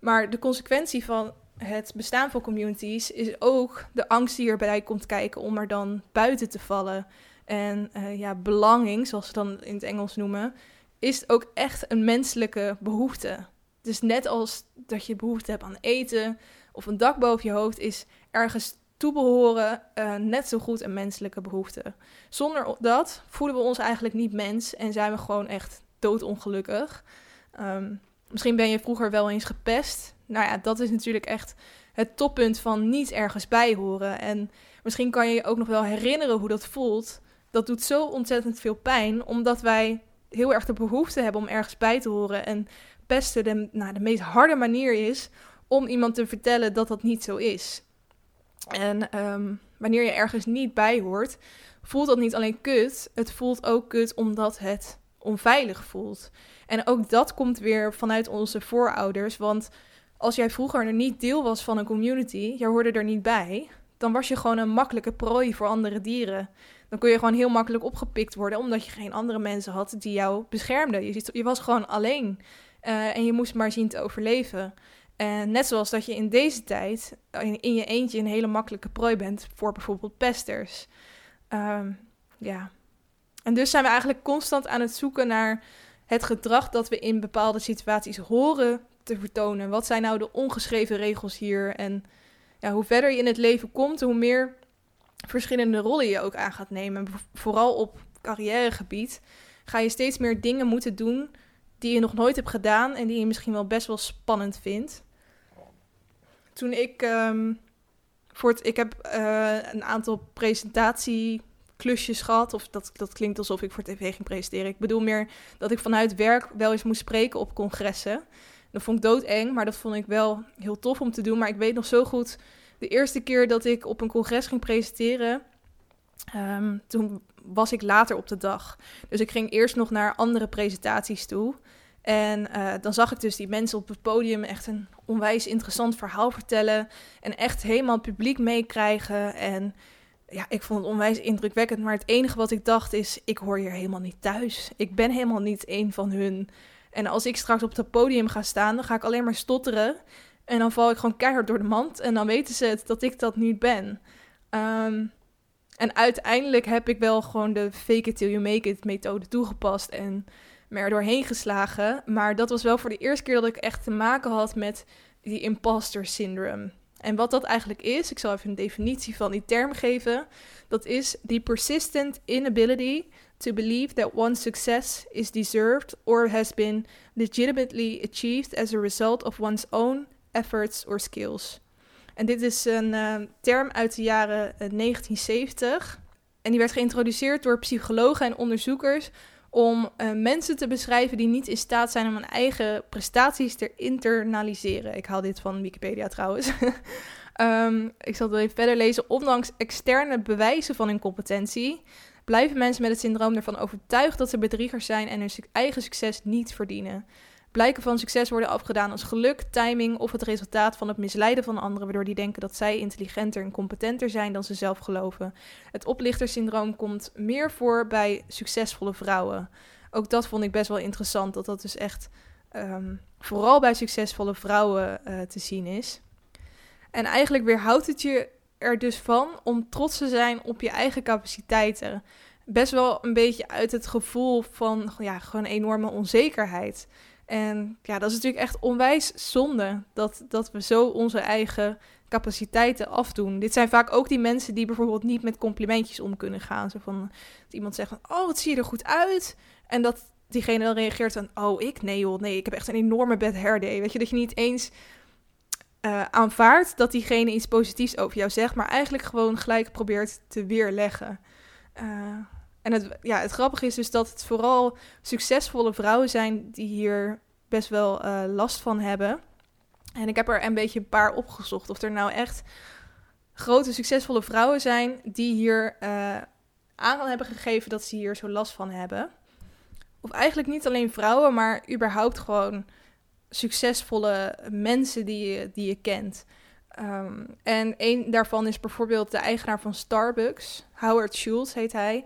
A: maar de consequentie van het bestaan van communities is ook de angst die erbij komt kijken om er dan buiten te vallen. En uh, ja, belonging, zoals ze dan in het Engels noemen, is ook echt een menselijke behoefte. Dus net als dat je behoefte hebt aan eten of een dak boven je hoofd, is ergens toebehoren uh, net zo goed een menselijke behoefte. Zonder dat voelen we ons eigenlijk niet mens en zijn we gewoon echt doodongelukkig. Um, misschien ben je vroeger wel eens gepest nou ja, dat is natuurlijk echt het toppunt van niet ergens bij horen. En misschien kan je je ook nog wel herinneren hoe dat voelt. Dat doet zo ontzettend veel pijn, omdat wij heel erg de behoefte hebben om ergens bij te horen. En pesten de, nou, de meest harde manier is om iemand te vertellen dat dat niet zo is. En um, wanneer je ergens niet bij hoort, voelt dat niet alleen kut, het voelt ook kut omdat het onveilig voelt. En ook dat komt weer vanuit onze voorouders, want als jij vroeger er niet deel was van een community, jij hoorde er niet bij, dan was je gewoon een makkelijke prooi voor andere dieren. Dan kun je gewoon heel makkelijk opgepikt worden, omdat je geen andere mensen had die jou beschermden. Je, je was gewoon alleen uh, en je moest maar zien te overleven. En net zoals dat je in deze tijd in, in je eentje een hele makkelijke prooi bent voor bijvoorbeeld pesters. Um, ja. En dus zijn we eigenlijk constant aan het zoeken naar het gedrag dat we in bepaalde situaties horen te vertonen. Wat zijn nou de ongeschreven regels hier? En ja, hoe verder je in het leven komt, hoe meer verschillende rollen je ook aan gaat nemen. Vooral op carrièregebied ga je steeds meer dingen moeten doen die je nog nooit hebt gedaan en die je misschien wel best wel spannend vindt. Toen ik um, voor het, ik heb uh, een aantal presentatieklusjes gehad, of dat, dat klinkt alsof ik voor tv ging presenteren. Ik bedoel meer dat ik vanuit werk wel eens moest spreken op congressen. Dat vond ik doodeng, maar dat vond ik wel heel tof om te doen. Maar ik weet nog zo goed, de eerste keer dat ik op een congres ging presenteren, um, toen was ik later op de dag. Dus ik ging eerst nog naar andere presentaties toe. En uh, dan zag ik dus die mensen op het podium echt een onwijs interessant verhaal vertellen. En echt helemaal het publiek meekrijgen. En ja, ik vond het onwijs indrukwekkend. Maar het enige wat ik dacht is, ik hoor hier helemaal niet thuis. Ik ben helemaal niet een van hun. En als ik straks op het podium ga staan, dan ga ik alleen maar stotteren. En dan val ik gewoon keihard door de mand. En dan weten ze het dat ik dat niet ben. Um, en uiteindelijk heb ik wel gewoon de fake it till you make it methode toegepast. En me er doorheen geslagen. Maar dat was wel voor de eerste keer dat ik echt te maken had met die imposter syndrome. En wat dat eigenlijk is, ik zal even een definitie van die term geven. Dat is the persistent inability to believe that one's success is deserved or has been legitimately achieved as a result of one's own efforts or skills. En dit is een uh, term uit de jaren 1970. Eh, en die werd geïntroduceerd door psychologen en onderzoekers om uh, mensen te beschrijven die niet in staat zijn om hun eigen prestaties te internaliseren. Ik haal dit van Wikipedia trouwens. um, (laughs) ik zal het even verder lezen. Ondanks externe bewijzen van hun competentie, blijven mensen met het syndroom ervan overtuigd dat ze bedriegers zijn en hun eigen succes niet verdienen. Blijken van succes worden afgedaan als geluk, timing of het resultaat van het misleiden van anderen, waardoor die denken dat zij intelligenter en competenter zijn dan ze zelf geloven. Het oplichtersyndroom komt meer voor bij succesvolle vrouwen. Ook dat vond ik best wel interessant, dat dat dus echt um, vooral bij succesvolle vrouwen uh, te zien is. En eigenlijk weerhoudt het je er dus van om trots te zijn op je eigen capaciteiten. Best wel een beetje uit het gevoel van ja, gewoon enorme onzekerheid. En ja, dat is natuurlijk echt onwijs zonde dat, dat we zo onze eigen capaciteiten afdoen. Dit zijn vaak ook die mensen die bijvoorbeeld niet met complimentjes om kunnen gaan. Zo van dat iemand zegt van, oh, wat zie je er goed uit. En dat diegene dan reageert van, oh, ik? Nee joh, nee, ik heb echt een enorme bad hair day. Weet je, dat je niet eens uh, aanvaardt dat diegene iets positiefs over jou zegt, maar eigenlijk gewoon gelijk probeert te weerleggen. Uh, en het, ja, het grappige is dus dat het vooral succesvolle vrouwen zijn die hier best wel uh, last van hebben. En ik heb er een beetje een paar opgezocht. Of er nou echt grote succesvolle vrouwen zijn die hier uh, aan hebben gegeven dat ze hier zo last van hebben. Of eigenlijk niet alleen vrouwen, maar überhaupt gewoon succesvolle mensen die je, die je kent. Um, en een daarvan is bijvoorbeeld de eigenaar van Starbucks, Howard Schultz heet hij.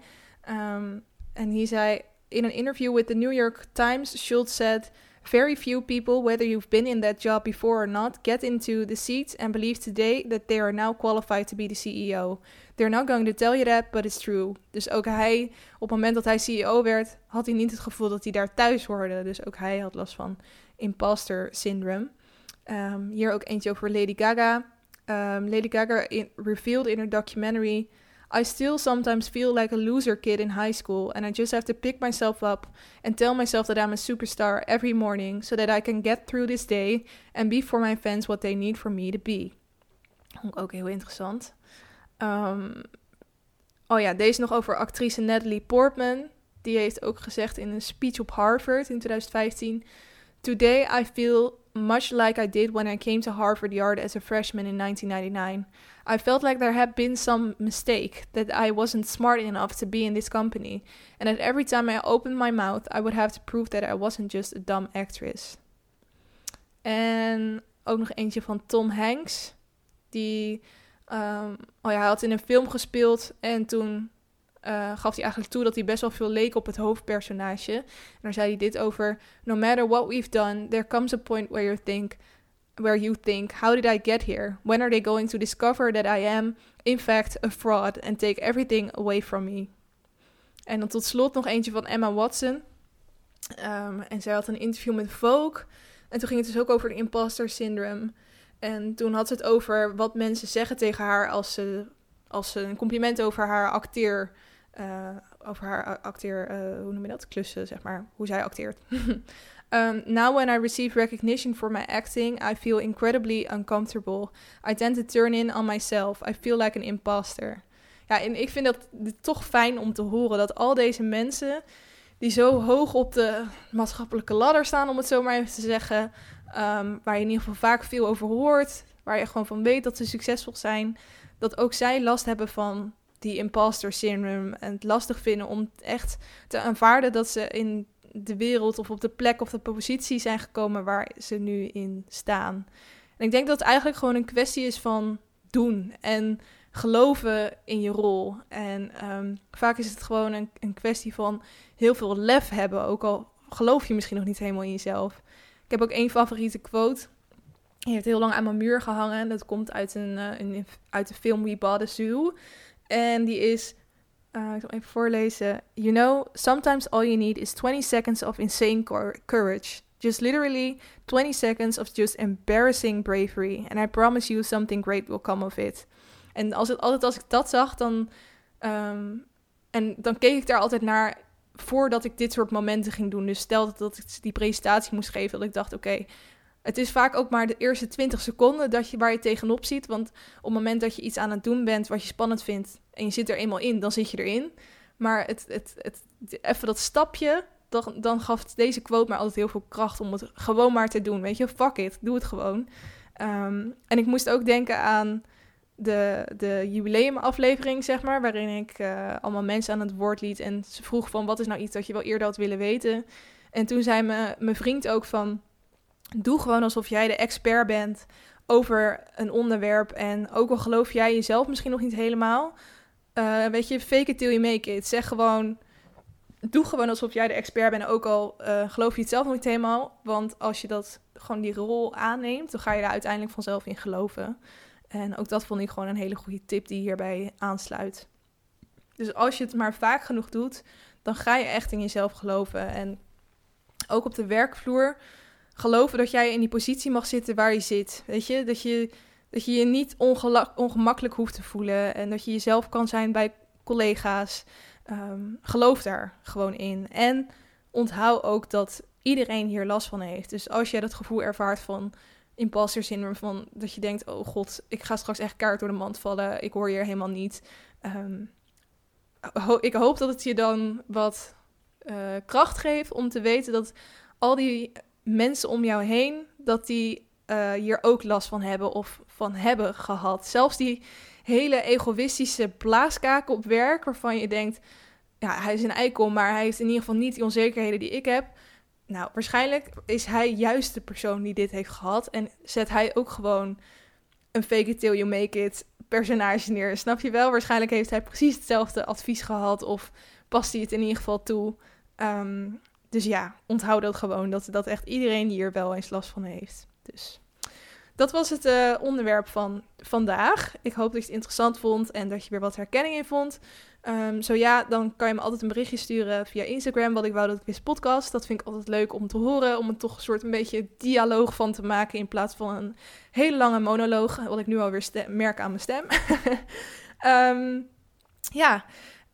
A: Um, en hij zei in an interview with the New York Times, Schultz said, Very few people, whether you've been in that job before or not, get into the seat and believe today that they are now qualified to be the CEO. They're not going to tell you that, but it's true. Dus ook hij, op het moment dat hij CEO werd, had hij niet het gevoel dat hij daar thuis hoorde. Dus ook hij had last van imposter syndrome. Um, hier ook eentje over Lady Gaga. Um, Lady Gaga in, revealed in her documentary I still sometimes feel like a loser kid in high school, and I just have to pick myself up and tell myself that I'm a superstar every morning so that I can get through this day and be for my fans what they need for me to be. Ook heel interessant. Um, oh ja, deze nog over actrice Natalie Portman. Die heeft ook gezegd in een speech op Harvard in 2015: Today I feel much like I did when I came to Harvard Yard as a freshman in 1999. I felt like there had been some mistake, that I wasn't smart enough to be in this company, and that every time I opened my mouth, I would have to prove that I wasn't just a dumb actress. En ook nog eentje van Tom Hanks, die um, oh ja, hij had in een film gespeeld en toen uh, gaf hij eigenlijk toe dat hij best wel veel leek op het hoofdpersonage. En daar zei hij dit over: No matter what we've done, there comes a point where you think, where you think, how did I get here? When are they going to discover that I am, in fact, a fraud and take everything away from me? En dan tot slot nog eentje van Emma Watson. Um, en zij had een interview met Vogue. En toen ging het dus ook over de imposter syndrome. En toen had ze het over wat mensen zeggen tegen haar als ze, als ze een compliment over haar acteer uh, over haar acteer, uh, hoe noem je dat? Klussen, zeg maar. Hoe zij acteert. um, (laughs) now when I receive recognition for my acting, I feel incredibly uncomfortable. I tend to turn in on myself. I feel like an imposter. Ja, en ik vind dat toch fijn om te horen dat al deze mensen die zo hoog op de maatschappelijke ladder staan, om het zo maar even te zeggen, um, waar je in ieder geval vaak veel over hoort, waar je gewoon van weet dat ze succesvol zijn, dat ook zij last hebben van die imposter syndrome en het lastig vinden om echt te aanvaarden dat ze in de wereld of op de plek of de positie zijn gekomen waar ze nu in staan. En ik denk dat het eigenlijk gewoon een kwestie is van doen en geloven in je rol. En ehm, vaak is het gewoon een, een kwestie van heel veel lef hebben, ook al geloof je misschien nog niet helemaal in jezelf. Ik heb ook één favoriete quote. Die heeft heel lang aan mijn muur gehangen. Dat komt uit, een, uh, een uit de film We Bought a Zoo. En die is, uh, ik zal even voorlezen. You know, sometimes all you need is 20 seconds of insane courage. Just literally 20 seconds of just embarrassing bravery. And I promise you something great will come of it. En als het, altijd als ik dat zag, dan... Um, en dan keek ik daar altijd naar voordat ik dit soort momenten ging doen. Dus stel dat ik die presentatie moest geven, dat ik dacht, oké, het is vaak ook maar de eerste 20 seconden dat je waar je tegenop ziet. Want op het moment dat je iets aan het doen bent wat je spannend vindt en je zit er eenmaal in, dan zit je erin. Maar het, het, het, even dat stapje, dan, dan gaf deze quote mij altijd heel veel kracht om het gewoon maar te doen. Weet je, fuck it, doe het gewoon. Um, en ik moest ook denken aan de, de jubileumaflevering, zeg maar, waarin ik uh, allemaal mensen aan het woord liet en ze vroeg van wat is nou iets dat je wel eerder had willen weten. En toen zei me, mijn vriend ook van, doe gewoon alsof jij de expert bent over een onderwerp en ook al geloof jij jezelf misschien nog niet helemaal, uh, weet je, fake it till you make it. Zeg gewoon, doe gewoon alsof jij de expert bent, ook al uh, geloof je het zelf nog niet helemaal, want als je dat gewoon die rol aanneemt, dan ga je daar uiteindelijk vanzelf in geloven. En ook dat vond ik gewoon een hele goede tip die hierbij aansluit. Dus als je het maar vaak genoeg doet, dan ga je echt in jezelf geloven. En ook op de werkvloer geloven dat jij in die positie mag zitten waar je zit. Weet je, dat je dat je, je niet ongemakkelijk hoeft te voelen en dat je jezelf kan zijn bij collega's. Um, geloof daar gewoon in. En onthoud ook dat iedereen hier last van heeft. Dus als jij dat gevoel ervaart van imposter syndrome van dat je denkt, oh god, ik ga straks echt kaart door de mand vallen, ik hoor hier helemaal niet. Um, ik hoop dat het je dan wat uh, kracht geeft om te weten dat al die mensen om jou heen, dat die uh, hier ook last van hebben of van hebben gehad. Zelfs die hele egoïstische blaaskaken op werk, waarvan je denkt, ja, hij is een eikel, maar hij heeft in ieder geval niet die onzekerheden die ik heb. Nou, waarschijnlijk is hij juist de persoon die dit heeft gehad. En zet hij ook gewoon een fake it till you make it personage neer. Snap je wel? Waarschijnlijk heeft hij precies hetzelfde advies gehad. Of past hij het in ieder geval toe. Um, dus ja, onthoud dat gewoon. Dat, dat echt iedereen hier wel eens last van heeft. Dus dat was het uh, onderwerp van vandaag. Ik hoop dat je het interessant vond en dat je weer wat herkenning in vond. Um, zo ja, dan kan je me altijd een berichtje sturen via Instagram, wat ik wou dat ik wist podcast. Dat vind ik altijd leuk om te horen, om er toch een soort een beetje dialoog van te maken in plaats van een hele lange monoloog, wat ik nu alweer merk aan mijn stem. um, (laughs) ja,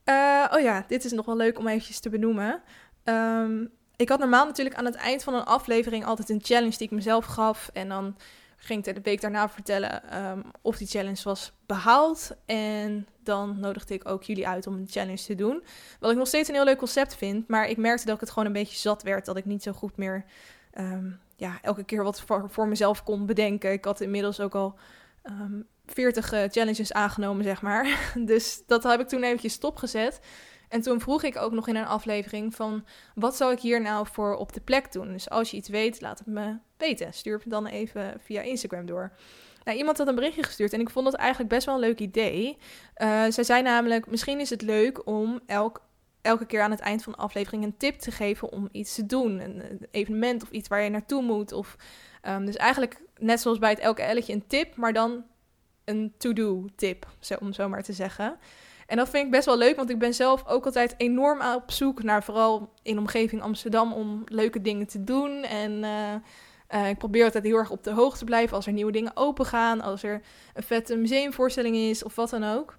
A: uh, oh ja, dit is nog wel leuk om eventjes te benoemen. Um, ik had normaal natuurlijk aan het eind van een aflevering altijd een challenge die ik mezelf gaf en dan ging ik de week daarna vertellen um, of die challenge was behaald. En dan nodigde ik ook jullie uit om een challenge te doen. Wat ik nog steeds een heel leuk concept vind. Maar ik merkte dat ik het gewoon een beetje zat werd. Dat ik niet zo goed meer um, ja, elke keer wat voor, voor, mezelf kon bedenken. Ik had inmiddels ook al ehm, 40 uh, challenges aangenomen, zeg maar. (laughs) dus dat heb ik toen eventjes stopgezet. En toen vroeg ik ook nog in een aflevering van wat zou ik hier nou voor op de plek doen? Dus als je iets weet, laat het me weten. Stuur het dan even via Instagram door. Nou, iemand had een berichtje gestuurd en ik vond dat eigenlijk best wel een leuk idee. Uh, zij zei namelijk, misschien is het leuk om elk, elke keer aan het eind van de aflevering een tip te geven om iets te doen. Een, evenement of iets waar je naartoe moet. Of, um, dus eigenlijk net zoals bij het elke elletje een tip, maar dan een to-do tip, om zo maar te zeggen. En dat vind ik best wel leuk, want ik ben zelf ook altijd enorm op zoek naar, vooral in omgeving Amsterdam, om leuke dingen te doen. En uh, uh, ik probeer altijd heel erg op de hoogte te blijven als er nieuwe dingen open gaan, als er een vette museumvoorstelling is of wat dan ook.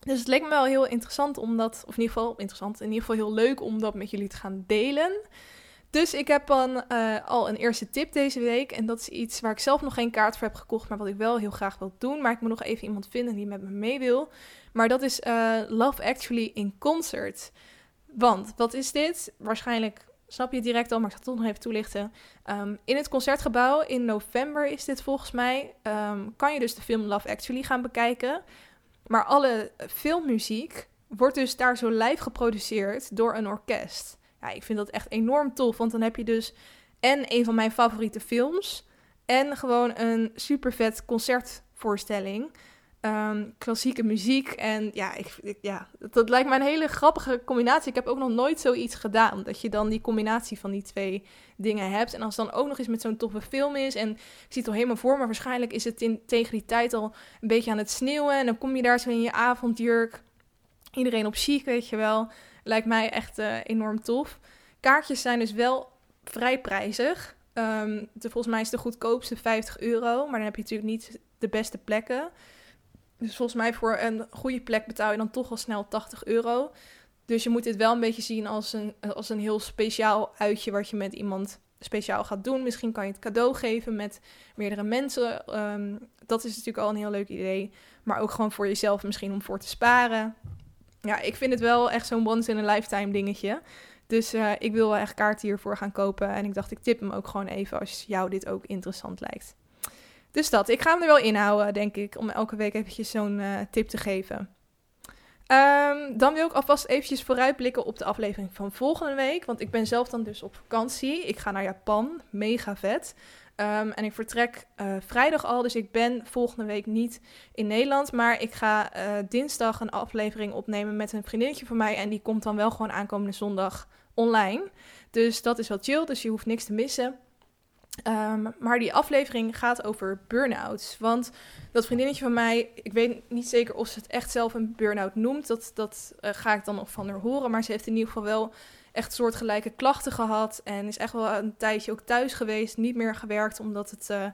A: Dus het leek me wel heel interessant om dat, of in ieder geval interessant, in ieder geval heel leuk om dat met jullie te gaan delen. Dus ik heb dan uh, al een eerste tip deze week. En dat is iets waar ik zelf nog geen kaart voor heb gekocht, maar wat ik wel heel graag wil doen. Maar ik moet nog even iemand vinden die met me mee wil. Maar dat is uh, Love Actually in Concert. Want, wat is dit? Waarschijnlijk snap je het direct al, maar ik ga het toch nog even toelichten. Um, in het concertgebouw in november is dit volgens mij. Um, kan je dus de film Love Actually gaan bekijken. Maar alle filmmuziek wordt dus daar zo live geproduceerd door een orkest. Ja, ik vind dat echt enorm tof, want dan heb je dus en een van mijn favoriete films en gewoon een super vet concertvoorstelling. Um, klassieke muziek. En ja, ik, ja, dat lijkt me een hele grappige combinatie. Ik heb ook nog nooit zoiets gedaan. Dat je dan die combinatie van die twee dingen hebt. En als het dan ook nog eens met zo'n toffe film is. En ik zie het al helemaal voor, maar waarschijnlijk is het in, tegen die tijd al een beetje aan het sneeuwen. En dan kom je daar zo in je avondjurk. Iedereen op chic, weet je wel. Lijkt mij echt uh, enorm tof. Kaartjes zijn dus wel vrij prijzig. Um, de, volgens mij is de goedkoopste 50 euro. Maar dan heb je natuurlijk niet de beste plekken. Dus volgens mij voor een goede plek betaal je dan toch al snel 80 euro. Dus je moet dit wel een beetje zien als een, als een heel speciaal uitje wat je met iemand speciaal gaat doen. Misschien kan je het cadeau geven met meerdere mensen. Um, dat is natuurlijk al een heel leuk idee. Maar ook gewoon voor jezelf misschien om voor te sparen. Ja, ik vind het wel echt zo'n once in a lifetime dingetje. Dus uh, ik wil wel echt kaarten hiervoor gaan kopen. En ik dacht, ik tip hem ook gewoon even als jou dit ook interessant lijkt. Dus dat, ik ga hem er wel inhouden, denk ik, om elke week eventjes zo'n uh, tip te geven. Um, dan wil ik alvast eventjes vooruitblikken op de aflevering van volgende week. Want ik ben zelf dan dus op vakantie. Ik ga naar Japan, mega vet. Um, en ik vertrek uh, vrijdag al, dus ik ben volgende week niet in Nederland. Maar ik ga uh, dinsdag een aflevering opnemen met een vriendinnetje van mij. En die komt dan wel gewoon aankomende zondag online. Dus dat is wel chill, dus je hoeft niks te missen. Um, maar die aflevering gaat over burn-outs. Want dat vriendinnetje van mij, ik weet niet zeker of ze het echt zelf een burn-out noemt. Dat, dat uh, ga ik dan nog van haar horen. Maar ze heeft in ieder geval wel echt soortgelijke klachten gehad. En is echt wel een tijdje ook thuis geweest. Niet meer gewerkt, omdat het... Uh,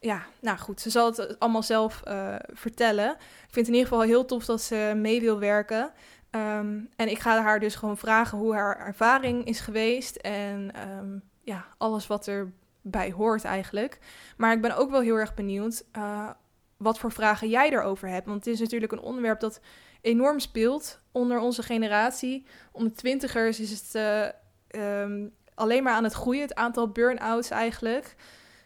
A: ja, nou goed, ze zal het allemaal zelf uh, vertellen. Ik vind het in ieder geval heel tof dat ze mee wil werken. Um, en ik ga haar dus gewoon vragen hoe haar ervaring is geweest. En um, ja, alles wat er bij hoort eigenlijk. Maar ik ben ook wel heel erg benieuwd uh, wat voor vragen jij erover hebt. Want het is natuurlijk een onderwerp dat enorm speelt onder onze generatie. Onder twintigers is het uh, um, alleen maar aan het groeien, het aantal burn-outs eigenlijk.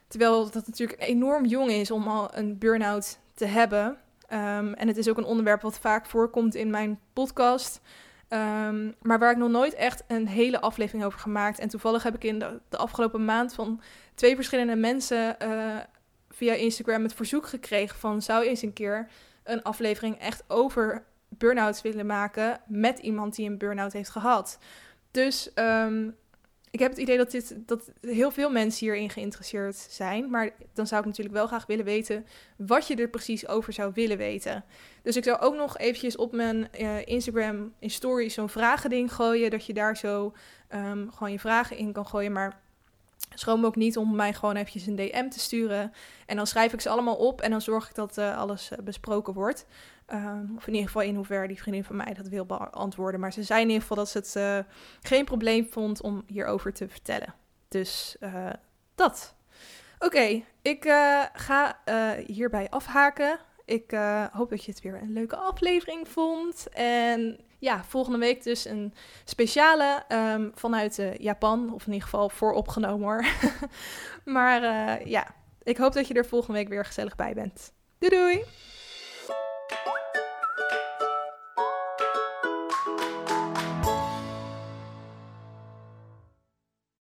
A: Terwijl dat natuurlijk enorm jong is om al een burn-out te hebben. Um, en het is ook een onderwerp wat vaak voorkomt in mijn podcast. Um, maar waar ik nog nooit echt een hele aflevering over gemaakt. En toevallig heb ik in de, afgelopen maand van twee verschillende mensen uh, via Instagram het verzoek gekregen van zou je eens een keer een aflevering echt over burn-outs willen maken met iemand die een burn-out heeft gehad. Dus um, ik heb het idee dat, dit, dat heel veel mensen hierin geïnteresseerd zijn. Maar dan zou ik natuurlijk wel graag willen weten wat je er precies over zou willen weten. Dus ik zou ook nog eventjes op mijn uh, Instagram in stories zo'n vragending gooien. Dat je daar zo um, gewoon je vragen in kan gooien. Maar schroom ook niet om mij gewoon eventjes een DM te sturen. En dan schrijf ik ze allemaal op en dan zorg ik dat uh, alles uh, besproken wordt. Um, of in ieder geval in hoeverre die vriendin van mij dat wil beantwoorden. Maar ze zei in ieder geval dat ze het uh, geen probleem vond om hierover te vertellen. Dus dat. Oké, ik ga hierbij afhaken. Ik hoop dat je het weer een leuke aflevering vond. En ja, volgende week dus een speciale um, vanuit Japan. Of in ieder geval vooropgenomen hoor. (laughs) maar ja, ik hoop dat je er volgende week weer gezellig bij bent. Doei doei!